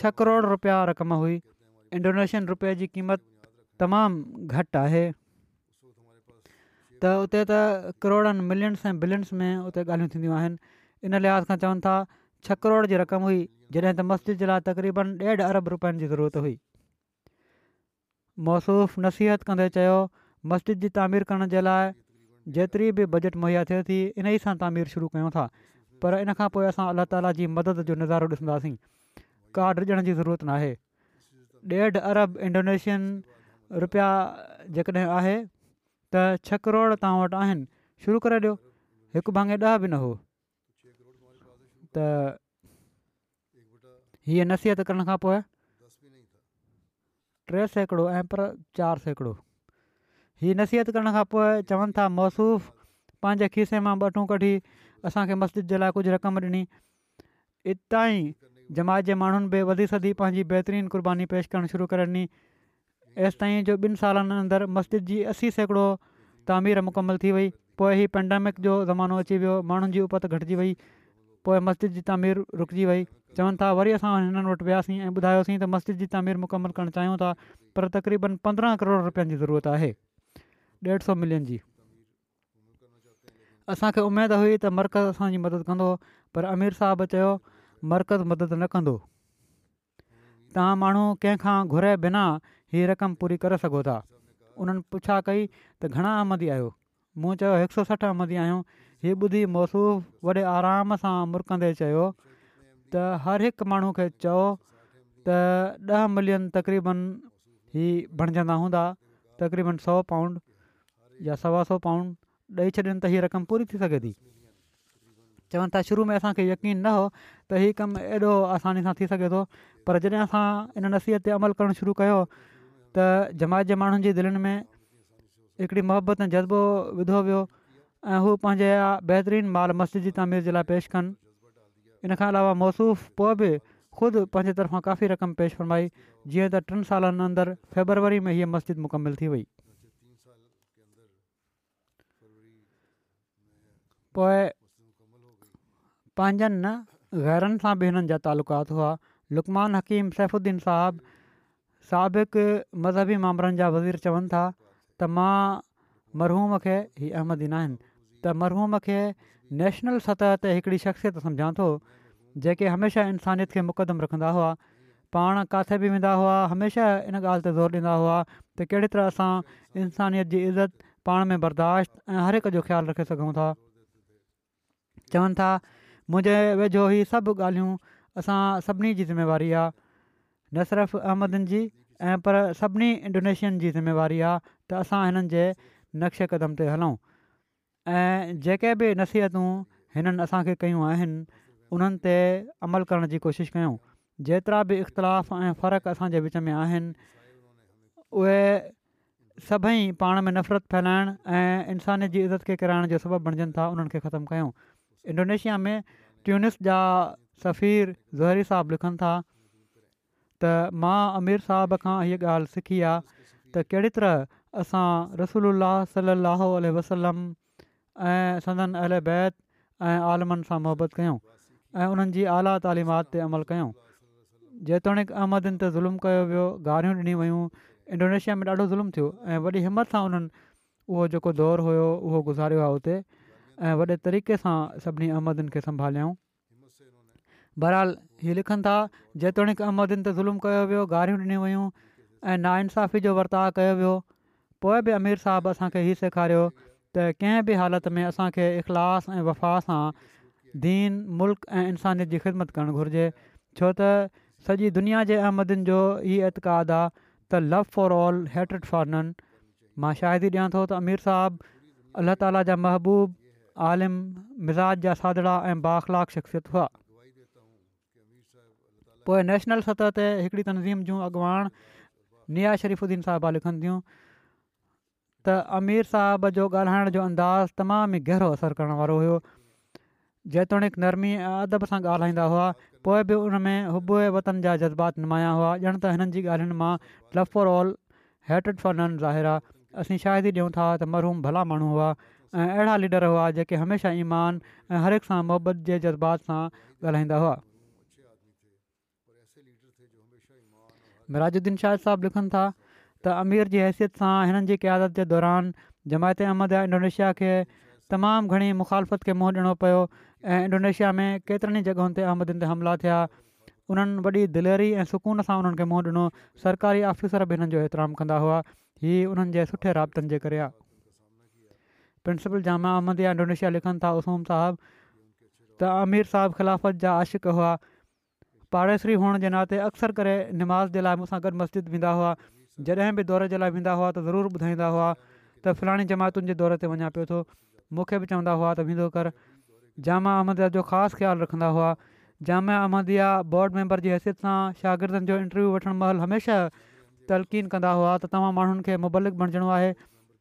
छह करोड़ रुपया रक़म हुई इंडोनेशियन रुपए जी क़ीमत तमामु घटि आहे त उते त करोड़नि मिलियन्स ऐं बिलियंस में उते ॻाल्हियूं थींदियूं आहिनि इन लिहाज़ खां चवनि था छह करोड़ जी रक़म हुई जॾहिं त मस्जिद जे लाइ तक़रीबन ॾेढ अरब रुपियनि जी ज़रूरत हुई मौसूफ़ नसीहत कंदे चयो मस्जिद जी तामीर करण जे लाइ जेतिरी बि बजट मुहैया थिए थी इन ई सां तामीर शुरू कयूं था पर इन खां पोइ असां अलाह ताला जी मदद जो नज़ारो ॾिसंदासीं कार्ड ॾियण जी ज़रूरत न आहे ॾेढ अरब इंडोनेशियन रुपया जेकॾहिं आहे त छह करोड़ तव्हां वटि आहिनि शुरू करे ॾियो हिकु भाङे ॾह बि न हो त हीअ नसीहत करण खां पोइ टे सैकड़ो ऐं पर चारि सैकिड़ो हीअ नसीहत करण खां पोइ चवनि था मसूफ़ पंहिंजे खीसे मां ॿ टो कढी असांखे मस्जिद जे लाइ कुझु रक़म ॾिनी इतां ई जमायत जे माण्हुनि बि वधी सदी पंहिंजी बहितरीनु कुर्बानी पेश करणु शुरू करे ॾिनी एसि ताईं जो ॿिनि सालनि अंदरि मस्जिद जी असी सैकिड़ो तामीर मुकमल थी वई पोइ हीअ पैंडेमिक जो ज़मानो अची वियो माण्हुनि जी घटिजी वई पोइ मस्जिद जी तामीर रुकिजी वई चवनि था वरी असां हिननि वटि वियासीं ऐं ॿुधायोसीं त मस्जिद जी तामीर मुकमल करणु चाहियूं था पर तक़रीबन पंद्रहं करोड़ रुपियनि जी ज़रूरत आहे ॾेढ सौ मिलियन जी असांखे उमेदु हुई त मर्कज़ असांजी मदद कंदो पर अमीर साहब चयो मर्कज़ मदद न कंदो तव्हां माण्हू कंहिं घुरे बिना ई रक़म पूरी करे सघो था उन्हनि पुछा कई त घणा आमदी आहियो मूं चयो हिकु सौ सठि आमदी आहियूं हीअ ॿुधी मौसूफ़ वॾे आराम सां मुर् कंदे चयो त हर हिकु माण्हू खे चयो त ॾह मिलियन तक़रीबन हीउ बणजंदा हूंदा तक़रीबन सौ पाउंड या सवा सौ पाउंड ॾेई छॾियनि त हीअ रक़म पूरी थी सघे थी चवनि था शुरू में असांखे यकीन न हो त हीअ कमु एॾो आसानी सां थी सघे थो पर जॾहिं असां इन नसीहत ते अमल करणु शुरू कयो त जमायत जे माण्हुनि जी दिलनि में हिकिड़ी मोहबत ऐं जज़्बो विधो वियो ऐं हू पंहिंजे बहितरीनु माल मस्जिद जी तामीर जे लाइ पेश कनि इन खां अलावा मौसूफ़ पोइ बि ख़ुदि पंहिंजे तरफ़ां काफ़ी रक़म पेश फरमाई जीअं त टिनि सालनि अंदरि फेबरवरी में हीअ मस्जिद मुकमिल थी वई पोइ पंहिंजनि ग़ैरनि सां बि हिननि जा तालुकात हुआ लुकमान हकीम सैफ़ुद्दीन साहब साबिक़ मज़हबी मामरनि जा वज़ीर चवनि था त मां मरहूम खे ई अहमदीन आहिनि त मरहूम खे नेशनल सतह ते हिकिड़ी शख़्सियत सम्झां थो जेके हमेशह इंसानियत खे मुक़दम रखंदा हुआ पाण किथे बि वेंदा हुआ हमेशह इन ॻाल्हि ते ज़ोर ॾींदा हुआ त कहिड़ी तरह असां इंसानियत जी इज़त पाण में बर्दाश्त ऐं हर हिक जो ख़्यालु रखे सघूं था चवनि था मुंहिंजे वेझो ई सभु ॻाल्हियूं असां सभिनी जी ज़िमेवारी आहे नसरफ़ु अहमदनि जी ऐं पर सभिनी इंडोनेशियन जी ज़िमेवारी आहे त असां हिननि जे नक्श कदम ते हलूं ऐं जेके बि नसीहतूं हिननि असांखे कयूं आहिनि उन्हनि ते अमल करण जी कोशिशि कयूं जेतिरा बि इख़्तिलाफ़ ऐं फ़र्क़ु असांजे विच में आहिनि उहे सभई पाण में नफ़रत फैलाइण ऐं इंसान जी इज़त खे कराइण जो सबबु बणजनि था उन्हनि खे ख़तमु कयूं इंडोनेशिया में ट्यूनिस जा सफ़ीर ज़हरी साहब लिखनि था त मां आमिर साहब खां हीअ ॻाल्हि सिखी आहे त कहिड़ी तरह असां रसूल सलाहु वसलम ऐं अहल बैत ऐं आलमनि सां मुहबत कयूं ऐं उन्हनि जी आला तालिमात ते अमल कयूं जेतोणीकि अहमदनि ते ज़ुल्म कयो वियो गारियूं ॾिनियूं वयूं इंडोनेशिया में ॾाढो ज़ुल्म थियो ऐं वॾी हिमत सां उन्हनि उहो जेको दौरु हुयो उहो गुज़ारियो आहे हुते ऐं वॾे तरीक़े सां सभिनी अहमदनि खे संभालियऊं बहरहाल हीअ लिखनि था जेतोणीकि अहमदनि ते ज़ुल्म कयो वियो गारियूं ॾिनियूं वयूं ऐं नाइंसाफ़ी जो वर्ताउ कयो वियो पोइ बि अमीर साहबु असांखे इहो सेखारियो त कंहिं बि हालति में असांखे इख़लास ऐं वफ़ा सां दीन मुल्क़ ऐं इंसानियत जी ख़िदमत करणु घुरिजे छो त सॼी दुनिया जे अहमदन जो इहो एतक़ाद आहे त love for all for none मां शाहिरी ॾियां थो त अमीर साहबु अलाह ताला जा महबूब आलिम मिज़ाज जा सादड़ा ऐं बाख़लाक शख़्सियत हुआ पोइ नेशनल सतह ते हिकिड़ी तनज़ीम जूं अॻुवाण निया शरीफ़ुद्दीन साहिबा लिखनि थियूं त अमीर साहब जो ॻाल्हाइण जो अंदाज़ु तमामु ई गहिरो असरु करण वारो हुयो जेतोणीकि नरमी ऐं अदब सां ॻाल्हाईंदा हुआ पोइ बि उन में हुबू वतन जा जज़्बात नुमाया हुआ ॼण त हिननि जी ॻाल्हियुनि मां लव फॉर ऑल हैटिड फॉर नन ज़ाहिर आहे असीं शाहि ई ॾियूं था त मरहूम भला माण्हू हुआ ऐं अहिड़ा लीडर हुआ जेके हमेशह ईमान ऐं हर हिकु सां मुहबत जे जज़्बात सां ॻाल्हाईंदा हुआ मिराजुद्दीन शाहिद साहब लिखनि था त अमीर जी हैसियत सां हिननि जी क़्यादत जे दौरान जमायत अहमद इंडोनेशिया खे तमामु घणी मुखालफ़त खे मुंहुं ॾिनो पियो ऐं इंडोनेशिया में केतिरनि ई जॻहियुनि ते अहमदनि ते हमला थिया उन्हनि वॾी दिलेरी ऐं सुकून सां उन्हनि खे मुंहुं ॾिनो सरकारी आफ़िसर बि हिननि जो एतिराम कंदा हुआ ही उन्हनि जे सुठे राबतनि जे करे आहे प्रिंसिपल जामा अहमद या इंडोनेशिया लिखनि था उसूम साहबु त अमीर साहब ख़िलाफ़त जा आशिक़ हुआ पाड़ेसरी हुअण जे नाते अक्सर करे निमाज़ जे लाइ मूंसां गॾु मस्जिद वेंदा हुआ जॾहिं बि दौर जे लाइ वेंदा हुआ त ज़रूरु ॿुधाईंदा हुआ त फिलाणी जमायतुनि जे दौर ते वञा पियो थो मूंखे बि चवंदा हुआ त वेंदो कर जाम अहमदिया जो ख़ासि ख़्यालु रखंदा हुआ जाम अहमदिया बोर्ड मेंबर जी हैसियत सां शागिर्दनि जो इंटरव्यू वठणु महिल हमेशह तलकीन कंदा हुआ त तव्हां माण्हुनि खे मुबलिक बणिजणो आहे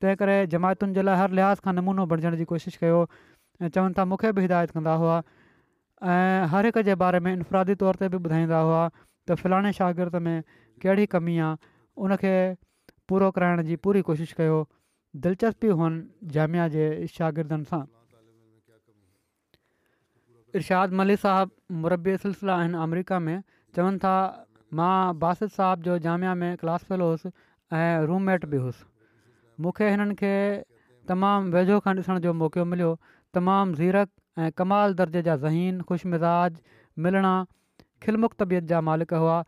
तंहिं करे जमायतुनि जे लाइ हर लिहाज़ खां नमूनो बणिजण जी कोशिशि कयो ऐं चवनि था मूंखे बि हिदायत कंदा हुआ ऐं हर हिक जे बारे में इनफ़रादी तौर ते बि ॿुधाईंदा हुआ त फिलाणे शागिर्द में कहिड़ी कमी आहे उनखे पूरो कराइण जी पूरी कोशिशि कयो दिलचस्पी हुअनि जामिया जे शागिर्दनि सां इर्षाद मलिक साहबु मुरबी सिलसिला आहिनि अमरिका में चवनि था मां बासित साहब जो जामिया में क्लास फेलो हुउसि ऐं रूममेट बि हुउसि मूंखे हिननि खे तमामु वेझो खां ॾिसण जो मौक़ो मिलियो तमामु ज़ीरक ऐं कमाल दर्जे जा ज़हीन ख़ुशि मिज़ाज मिलणा खिलमुख तबियत जा मालिक हुआ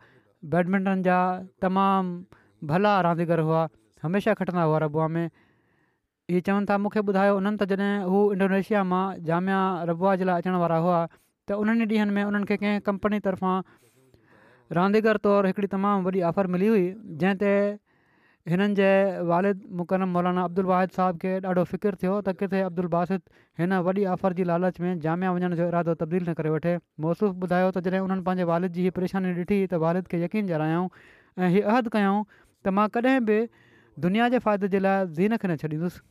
बैडमिंटन जा तमामु भला रांदीगर हुआ हमेशह खटंदा हुआ रबुआ में इहे चवनि था मूंखे ॿुधायो उन्हनि त जॾहिं हू इंडोनेशिया मां जामिया रबुआ जे लाइ अचण वारा हुआ त उन्हनि ॾींहंनि में उन्हनि खे कंहिं कंपनी तरफ़ां रांदीगर तौरु हिकिड़ी तमामु वॾी ऑफर मिली हुई जंहिं हिननि जे वालिद मुकरम मौलाना अब्दुल वाहिद साहिब खे ॾाढो फ़िकिरु थियो त किथे अब्दुल बासित हिन वॾी आफ़र जी लालच में जामिया वञण जो इरादो तब्दील न करे वठे मौसूफ़ ॿुधायो त जॾहिं हुननि पंहिंजे वारिद जी हीअ परेशानी ॾिठी त वालिद खे यकीन जायऊं ऐं हीअ अहदु कयूं त मां कॾहिं बि दुनिया जे फ़ाइदे जे लाइ ज़ीन खे न छॾींदुसि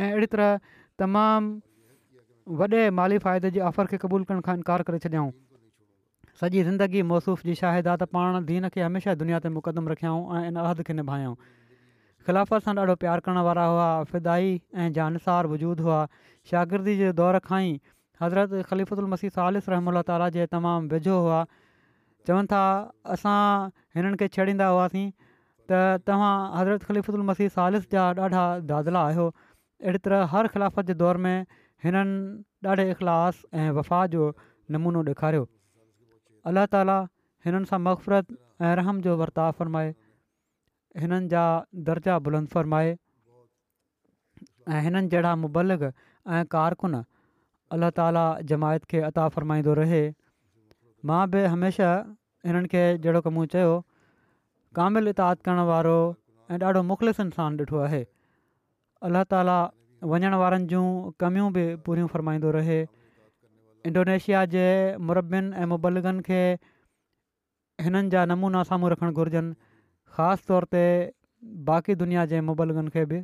ऐं अहिड़ी तरह तमामु वॾे माली फ़ाइदे जे आफ़र खे क़बूलु करण खां इनकार करे छॾियऊं सॼी ज़िंदगी मौसूफ़ जी शाहिदा आहे त पाण दीन खे हमेशह दुनिया ते मुक़दम रखियाऊं ऐं इन अहद खे निभायूं ख़िलाफ़त सां ॾाढो प्यारु करण वारा फिदाई ऐं जानसार वजूदु हुआ शागिर्दी जे दौर खां ई हज़रत ख़लीफ़ुदुल मसीह सालिस रहम ताला जे तमामु वेझो हुआ चवनि था असां हिननि खे छेड़ींदा हुआसीं त तव्हां हज़रत ख़लीफ़ुदुल मसी सालिसिस जा ॾाढा दादिला आहियो अहिड़ी तरह हर ख़िलाफ़त जे दौर में हिननि ॾाढे इख़लास ऐं वफ़ा जो नमूनो ॾेखारियो अल्ला ताला हिननि सां मक़फ़रत ऐं रहम जो वर्ताव फ़रमाए हिननि जा दर्जा बुलंद फ़रमाए ऐं हिननि जहिड़ा मुबलग ऐं कारकुन अलाह ताला जमायत खे अता फ़रमाईंदो रहे मां बि हमेशह हिननि खे जहिड़ो कमु चयो कामिल इताद करणु वारो ऐं ॾाढो मुख़लिफ़ु इंसानु ॾिठो आहे अल्ला ताला वञण वारनि जूं कमियूं बि पूरियूं फ़रमाईंदो रहे इंडोनेशिया जे मुरबनि ऐं मुबलगनि खे हिननि जा नमूना साम्हूं रखणु घुरिजनि ख़ासि तौर ते बाक़ी दुनिया जे मुबलगनि खे बि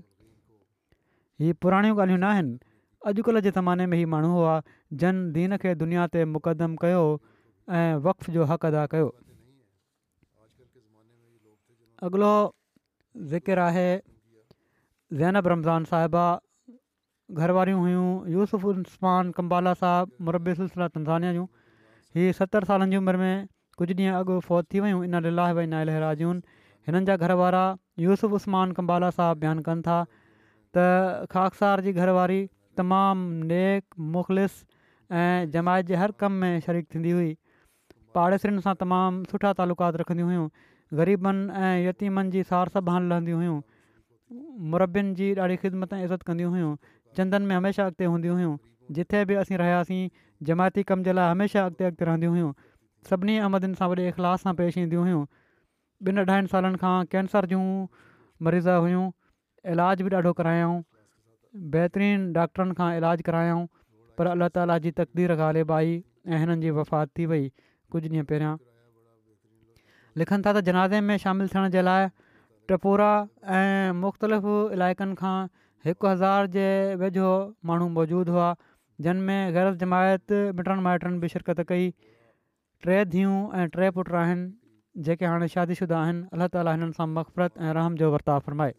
हीअ पुराणियूं ॻाल्हियूं न आहिनि अॼुकल्ह जे ज़माने में हीअ माण्हू हुआ जन दीन खे दुनिया ते मुक़दम कयो ऐं वक़्तु जो हक़ अदा कयो अॻिलो ज़िकर आहे ज़ैनब रमज़ान साहिबा घर वारियूं हुयूं यूसुफ़ कंबाला साहबु सिलसिला तंज़ानिया जूं हीअ सतरि सालनि जी उमिरि में कुझु ॾींहं अॻु फ़ौत थी वियूं इन लाही भाई नालहराजियुनि हिननि जा घरवारा यूसुफ़ उस्मान कंबाला साहबु बयानु कनि था त खाकसार जी घरवारी तमामु नेक मुख़लिस ऐं जमायत जे हर कम में शरीक थींदी हुई पाड़ेसनि सां तमामु सुठा तालुकात रखंदियूं हुयूं ग़रीबनि ऐं यतीमनि जी सार संभाल हाल लहंदियूं हुयूं मुरबियुनि जी ॾाढी ख़िदमत ऐं इज़त कंदियूं हुयूं चंदनि में हमेशह अॻिते हूंदियूं हुयूं जिथे बि असीं रहियासीं जमायती कम जे लाइ हमेशह रहंदियूं हुयूं सभिनी अमदनि सां वॾे इख़लास सां पेश ईंदियूं हुयूं ॿिनि अढाईनि सालनि खां कैंसर जूं मरीज़ हुयूं इलाज बि ॾाढो करायाऊं बहितरीनु डॉक्टरनि खां इलाजु करायाऊं पर अलाह ताला जी तक़दीर गालेब आई ऐं हिननि जी वफ़ात थी वई कुझु ॾींहं पहिरियां लिखनि था त जनाज़े में शामिलु थियण जे लाइ ट्रपोरा ऐं मुख़्तलिफ़ इलाइक़नि खां हिकु हज़ार जे वेझो माण्हू मौजूदु हुआ जिन में गैर जमायत मिटनि माइटनि बि शिरकत कई टे धीअ ऐं टे पुट आहिनि जेके हाणे शादीशुदा आहिनि अलाह ताला हिननि सां मक़फ़रत ऐं रहम जो वर्ता फ़रमाए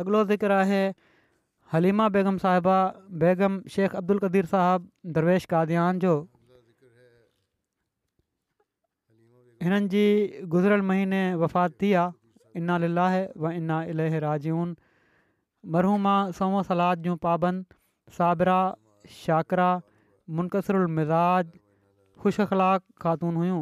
अॻिलो ज़िक्र आहे हलीमा बेगम साहिबा बेगम शेख अब्दुल कदीर साहिबु दरवेश काद्यान जो हिननि जी गुज़िरियल महीने वफ़ात थी आहे इन लिलाहे व इना इले राजून मरहूमा सओं सलाद जूं पाबन साबरा शाकरा मुनक़सरु मिज़ाज ख़ुशि अख़लाक ख़ातून हुयूं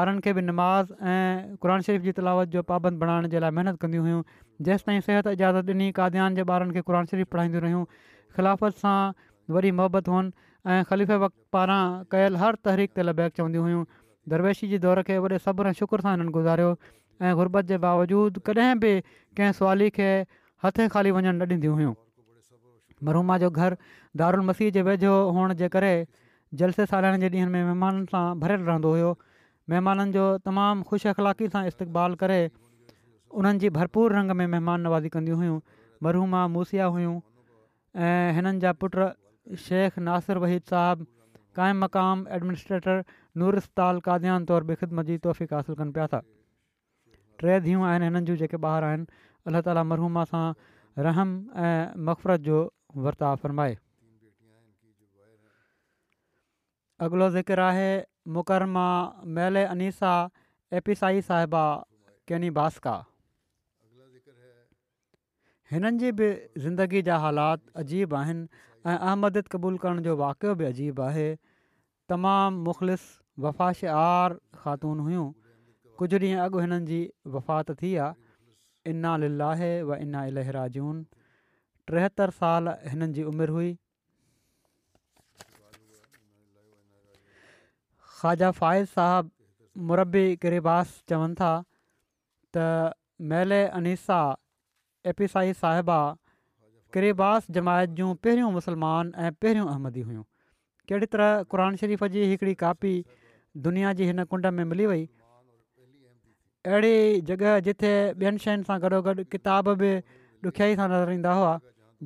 ॿारनि खे बि नमाज़ ऐं क़ुर शरीफ़ जी तलावत जो पाबंद बणाइण जे लाइ महिनत कंदियूं हुयूं जेंसि ताईं सिहत इजाज़त ॾिनी काद्यान जे ॿारनि खे क़ुर शरीफ़ पढ़ाईंदियूं रहियूं ख़िलाफ़त सां वरी मोहबत हुअनि ऐं वक़्त पारां कयल हर तहरीक़ ते लबैक चवंदियूं हुयूं दरवेशी जे दौर खे वॾे सब्र ऐं शुक्र सां हिननि गुज़ारियो ऐं गुरबत जे बावजूदु कॾहिं बि कंहिं सुवाली खे हथ खाली वञणु न ॾींदियूं हुयूं मरूमा जो घरु दारुल मसीह जे वेझो हुअण जे करे जलसे सालाइण जे ॾींहंनि में महिमाननि सां भरियलु रहंदो हुयो महिमाननि जो तमामु ख़ुशि अख़लाक़ी सां इस्तक़बाल करे उन्हनि जी भरपूर रंग में महिमान नवाज़ी कंदियूं हुयूं मरहूमा मूसिया हुयूं ऐं हिननि जा पुट शेख नासिर वहीद साहिबु काइम मक़ाम एडमिनिस्ट्रेटर नूरस्ताल कादन तौर बि ख़िदमत जी तौफ़ीक़ासु कनि पिया था टे धीअ आहिनि हिननि जूं जेके ॿार आहिनि अलाह ताली मरहूमा सां रहम ऐं मक़फ़रत जो वर्ताव फ़रमाए अॻिलो ज़िक्र आहे मुकरमा मेले अनीसा एपिसाई साहिबा केनी भास्का हिननि जी बि ज़िंदगी जा हालात अजीब आहिनि ऐं अहमद क़बूल करण जो वाक़ियो बि अजीबु आहे तमामु मुख़लिफ़ वफ़ाश ख़ातून हुयूं कुझु ॾींहुं अॻु हिननि जी वफ़ात थी आहे इना लिलाहे व इना इलहिरा जून टेहतरि साल हिननि जी उमिरि हुई ख़ाजा फ़ाइज़ साहिबु मुरबी किरिबास चवनि था त मेले अनीसा एपिसाई साहिबा किरिबास जमायत जूं पहिरियों मुस्लमान ऐं पहिरियों अहमदी हुयूं कहिड़ी तरह क़ुर शरीफ़ जी हिकिड़ी कापी दुनिया जी हिन कुंड में मिली वई अहिड़ी जॻह जिते ॿियनि शयुनि सां गॾोगॾु किताब बि ॾुखियाई सां नज़र ईंदा हुआ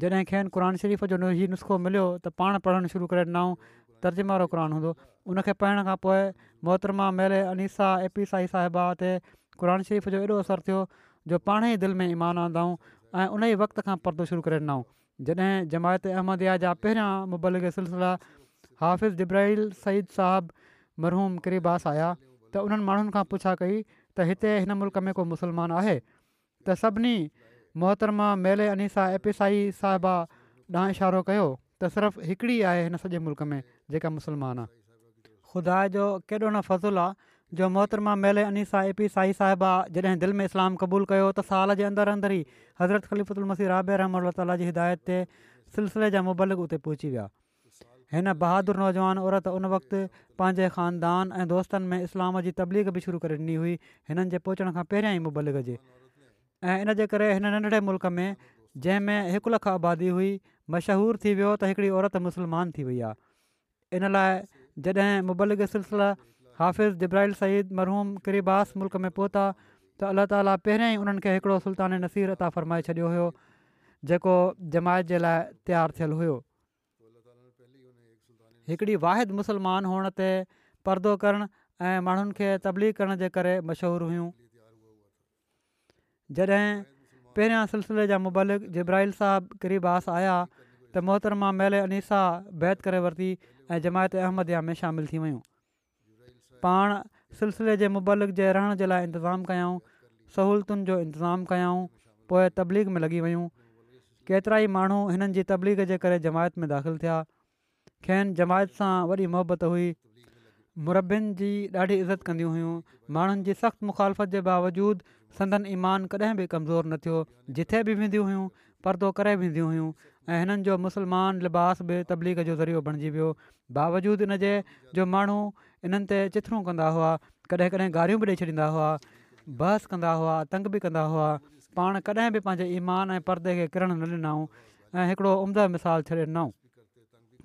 जॾहिं खेनि क़रान शरीफ़ जो हीउ नुस्ख़ो मिलियो त पाण पढ़णु शुरू करे ॾिनऊं तर्जेमारो क़ुर हूंदो उनखे पढ़ण खां पोइ मोहतरमा मेले अनीसा ए पी साई साहिबा ते क़रान शरीफ़ जो एॾो असरु थियो जो पाण ई दिलि में ईमान आंदाऊं ऐं उन ई वक़्त खां परदो शुरू करे ॾिनाऊं जॾहिं जमायत अहमद इहा जा पहिरियां मुबलिक सिलसिला हाफ़िज़ इब्राहिल सईद साहिबु मरहूम किरिबास आया त उन्हनि माण्हुनि खां पुछा कई त हिते हिन मुल्क में को मुसलमान आहे त सभिनी मोहतरमा मेले अनीसा ए पी साई साहिबा ॾांहुं इशारो कयो त सिर्फ़ु हिकिड़ी आहे हिन सॼे मुल्क़ में जेका मुसलमान आहे ख़ुदा जो केॾो न फ़ज़ुलु आहे जो मोहतरमा मेले अनीसा ए पी साईं साहिबा जॾहिं दिलि में इस्लाम क़बूलु कयो त साल जे अंदरि अंदरि ई हज़रत ख़लीफ़ुल मसीह राबे रहम ताला जी हिदायत ते सिलसिले जा मुबलिक उते पहुची विया हिन बहादुर नौजवान औरत उन वक़्तु पंहिंजे ख़ानदान ऐं दोस्तनि में इस्लाम जी तबलीग बि शुरू करे ॾिनी हुई हिननि जे पहुचण खां पहिरियां ई मुबलग जे ऐं इन जे करे हिन नंढड़े मुल्क़ में जंहिंमें हिकु लखु आबादी हुई मशहूर थी वियो त हिकिड़ी औरत मुसलमान थी वई आहे इन लाइ जॾहिं मुबलिक सिलसिला हाफ़िज़ जब्राहिल सईद मरहूम किरीबास मुल्क में पहुता त अल्ला ताली पहिरियों ई उन्हनि खे हिकिड़ो सुल्तान नसीर अता फ़रमाए छॾियो हुयो जेको जमायत जे लाइ तयारु थियलु हुयो हिकिड़ी वाहिद मुसलमान हुअण ते परदो करणु ऐं माण्हुनि खे तब्दीली करण जे करे मशहूरु पहिरियां सिलसिले जा मुबालिक जब्राहिल साहिब क़रीब आस आया त मोहतरमा मेले अनीसा बैत करे वरिती ऐं जमायत अहमदया में शामिलु थी वियूं पाण सिलसिले जे मुबालिक जे रहण जे लाइ इंतिज़ामु कयूं सहूलियतुनि जो इंतिज़ामु कयाऊं पोइ तबलीग में लॻी वियूं केतिरा ई माण्हू हिननि तबलीग जे करे जमायत में दाख़िलु थिया खेनि जमायत सां वॾी मोहबत हुई मुरबियुनि जी ॾाढी इज़त कंदियूं हुयूं माण्हुनि जी सख़्तु मुखालफ़त जे बावजूदु संदन ईमान कॾहिं बि कमज़ोर न थियो जिथे बि वेंदियूं हुयूं परदो करे वेंदियूं हुयूं ऐं हिननि जो मुसलमान लिबास बि तबलीग जो ज़रियो बणिजी वियो इन जे जो माण्हू इन्हनि ते चिथणूं कंदा हुआ कॾहिं कॾहिं गारियूं बि ॾेई छॾींदा हुआ बहस कंदा हुआ तंग बि कंदा हुआ पाण कॾहिं बि पंहिंजे ईमान ऐं परदे खे किरण न ॾिनऊं ऐं हिकिड़ो उम्द मिसाल छॾे ॾिनऊं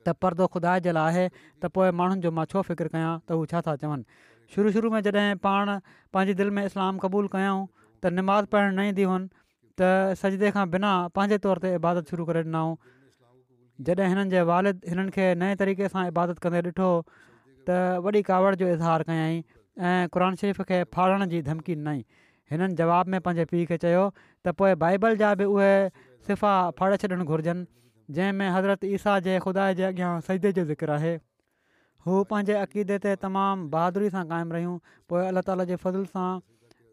त परदो ख़ुदा जे लाइ आहे त पोइ माण्हुनि जो मां छो फ़िक्रु कयां त हू छा था चवनि शुरू शुरू में जॾहिं पाण पंहिंजी दिलि में इस्लाम क़बूलु कयूं त निमाज़ पाइणु न ईंदियूं हुअनि त सजदे खां बिना पंहिंजे तौर ते इबादत शुरू करे ॾिनऊं जॾहिं हिननि जे वालिद हिननि खे नए तरीक़े सां इबादत कंदे ॾिठो त वॾी कावड़ जो इज़हार कयई ऐं क़ुर शरीफ़ खे फाड़ण जी धमकी ॾिनाई हिननि जवाब में पंहिंजे पीउ खे चयो त पोइ बाइबल जा सिफ़ा फाड़े छॾणु जंहिंमें हज़रत ईसा जे ख़ुदा जे अॻियां सईदे जो ज़िक्र आहे हू पंहिंजे अक़ीदे ते तमामु बहादुरी सां क़ाइमु रहियूं पोइ अलाह ताल जे फज़ल सां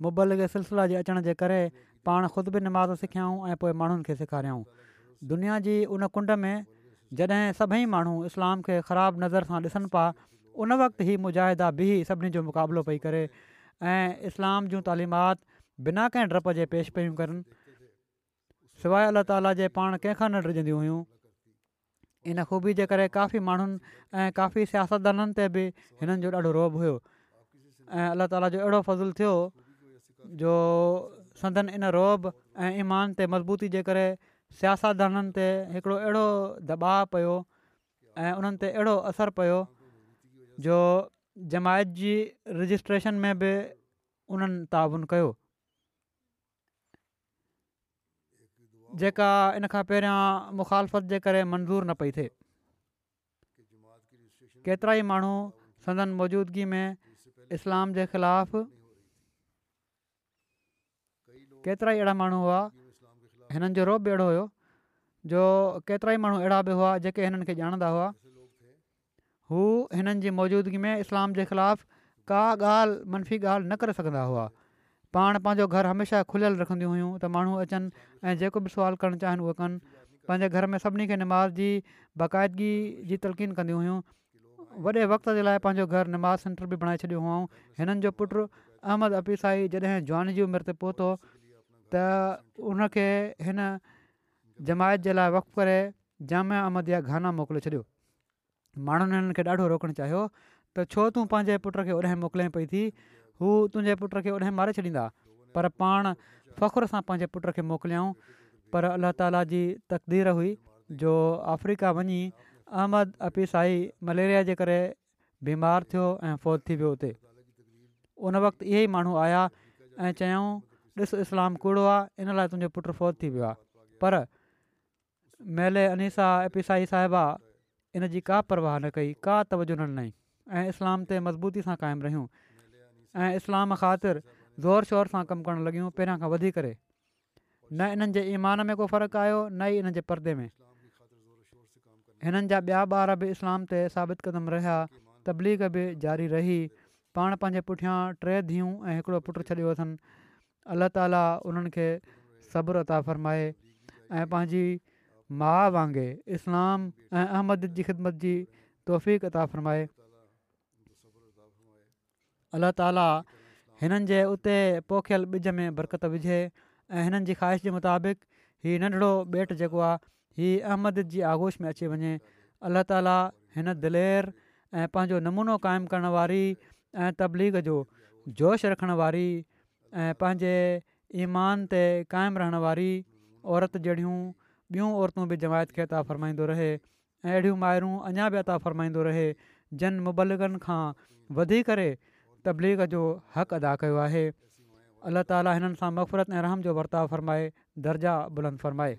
मुबल जे सिलसिले जे अचण जे करे पाण ख़ुदि बि नमाज़ सिखियऊं ऐं पोइ माण्हुनि खे सेखारियऊं दुनिया जी उन कुंड में जॾहिं सभई माण्हू इस्लाम खे ख़राबु नज़र सां ॾिसनि पिया उन वक़्तु ई मुजाहिदा बि सभिनी जो मुक़ाबिलो पई करे ऐं इस्लाम जूं तालीमात बिना कंहिं डप जे पेश पियूं कनि सवाइ अलाह ताला जे पाण कंहिंखां न रिजंदियूं हुयूं इन ख़ूबी जे करे काफ़ी माण्हुनि ऐं काफ़ी सियासतदाननि ते बि हिननि जो ॾाढो रोब हुयो ऐं अलाह ताला जो अहिड़ो फ़ज़ुलु थियो जो संदन इन रोब ऐं ईमान ते मज़बूती जे करे सियासतदाननि ते हिकिड़ो अहिड़ो दबाव पियो ऐं उन्हनि ते अहिड़ो असर पियो जो जमायत जी रजिस्ट्रेशन में बि उन्हनि तावन कयो जेका इन खां पहिरियां मुखालफ़त जे करे मंज़ूरु न पई थिए केतिरा ई माण्हू संदन मौजूदगी में इस्लाम जे ख़िलाफ़ केतिरा ई अहिड़ा माण्हू हुआ हिननि जो रोब अहिड़ो हुयो जो केतिरा ई माण्हू अहिड़ा बि हुआ जेके हिननि खे ॼाणंदा हुआ हू हिननि जी मौजूदगी में इस्लाम जे ख़िलाफ़ु का ॻाल्हि मनफ़ी ॻाल्हि न करे सघंदा हुआ पाण पंहिंजो घर हमेशह खुलियल रखंदियूं हुयूं त माण्हू अचनि ऐं जेको बि सुवाल करणु चाहिनि उहो कनि पंहिंजे घर में सभिनी खे निमाज़ जी बाक़ाइदगी जी तलक़ीन कंदियूं हुयूं वॾे वक़्त जे लाइ पंहिंजो घरु नमाज़ सेंटर बि बणाए छॾियूं हुयूं हिननि जो पुटु अहमद अपीसाई जॾहिं जवानी जी उमिरि ते पहुतो त उनखे हिन जमायत जे लाइ वक़्तु करे जाम अहमद जा गाना मोकिले छॾियो माण्हुनि हिननि खे ॾाढो रोकणु चाहियो त छो तूं पंहिंजे पुट खे होॾे मोकिले पई थी हू तुंहिंजे पुट खे उन मारे छॾींदा पर पाण फ़खुर सां पंहिंजे पुट खे मोकिलियाऊं पर अलाह ताला जी तक़दीर हुई जो अफ्रीका वञी अहमद अपी साई मलेरिया जे करे बीमार थियो ऐं फौत थी वियो हुते उन वक़्तु इहे ई माण्हू आया ऐं चयऊं ॾिसु इस्लाम कूड़ो आहे इन लाइ तुंहिंजो पुटु फ़ौत थी वियो पर मेले अनीसा अपी साहिबा इन जी का परवाह न कई का तवजो न ॾिनई ऐं इस्लाम ते मज़बूती सां क़ाइमु रहियूं ऐं इस्लाम ख़ातिर ज़ोर शोर सां कमु करणु लॻियूं पहिरियां खां वधी करे न इन्हनि जे ईमान में को फ़र्क़ु आयो न ई इन्हनि जे परदे में हिननि जा ॿिया ॿार बि इस्लाम ते साबित क़दम रहिया तबलीग बि जारी रही पाण पंहिंजे पुठियां टे धीअ ऐं हिकिड़ो पुटु छॾियो अथनि अलाह ताला उन्हनि खे सब्रु अता फ़रमाए ऐं पंहिंजी माउ वांगुरु इस्लाम ऐं अहमद जी ख़िदमत जी तौफ़ीक़ता फ़रमाए अल्लाह ताला हिननि जे उते पोखियलु ॿिज में बरक़त विझे ऐं हिननि जी ख़्वाहिश जे मुताबिक़ हीउ नंढिड़ो बेट जेको आहे अहमद जी आगोश में अची वञे अलाह ताला हिन दिलेर ऐं पंहिंजो नमूनो क़ाइमु करण वारी ऐं तबलीग जो जोश रखण वारी ऐं पंहिंजे ईमान ते क़ाइमु रहण वारी औरत जहिड़ियूं ॿियूं औरतूं बि जमायत खे अता फ़रमाईंदो रहे ऐं अहिड़ियूं माइरूं अञा बि अता फ़रमाईंदो रहे जन मुबलगनि खां वधी करे तबलीग जो हक़ अदा कयो आहे अलाहाल हिननि सां मफ़रत ऐं रहम जो वर्ताव फ़रमाए दर्जा बुलंद फ़रमाए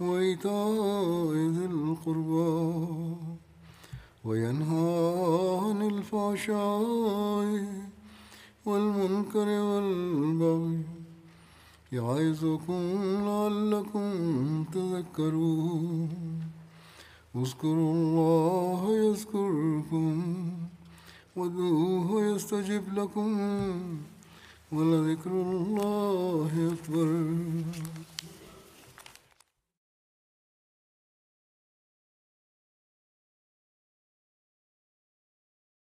وإيتاء ذي القربى وينهى عن الفحشاء والمنكر والبغي يعظكم لعلكم تذكرون اذكروا الله يذكركم ودعوه يستجب لكم ولذكر الله أكبر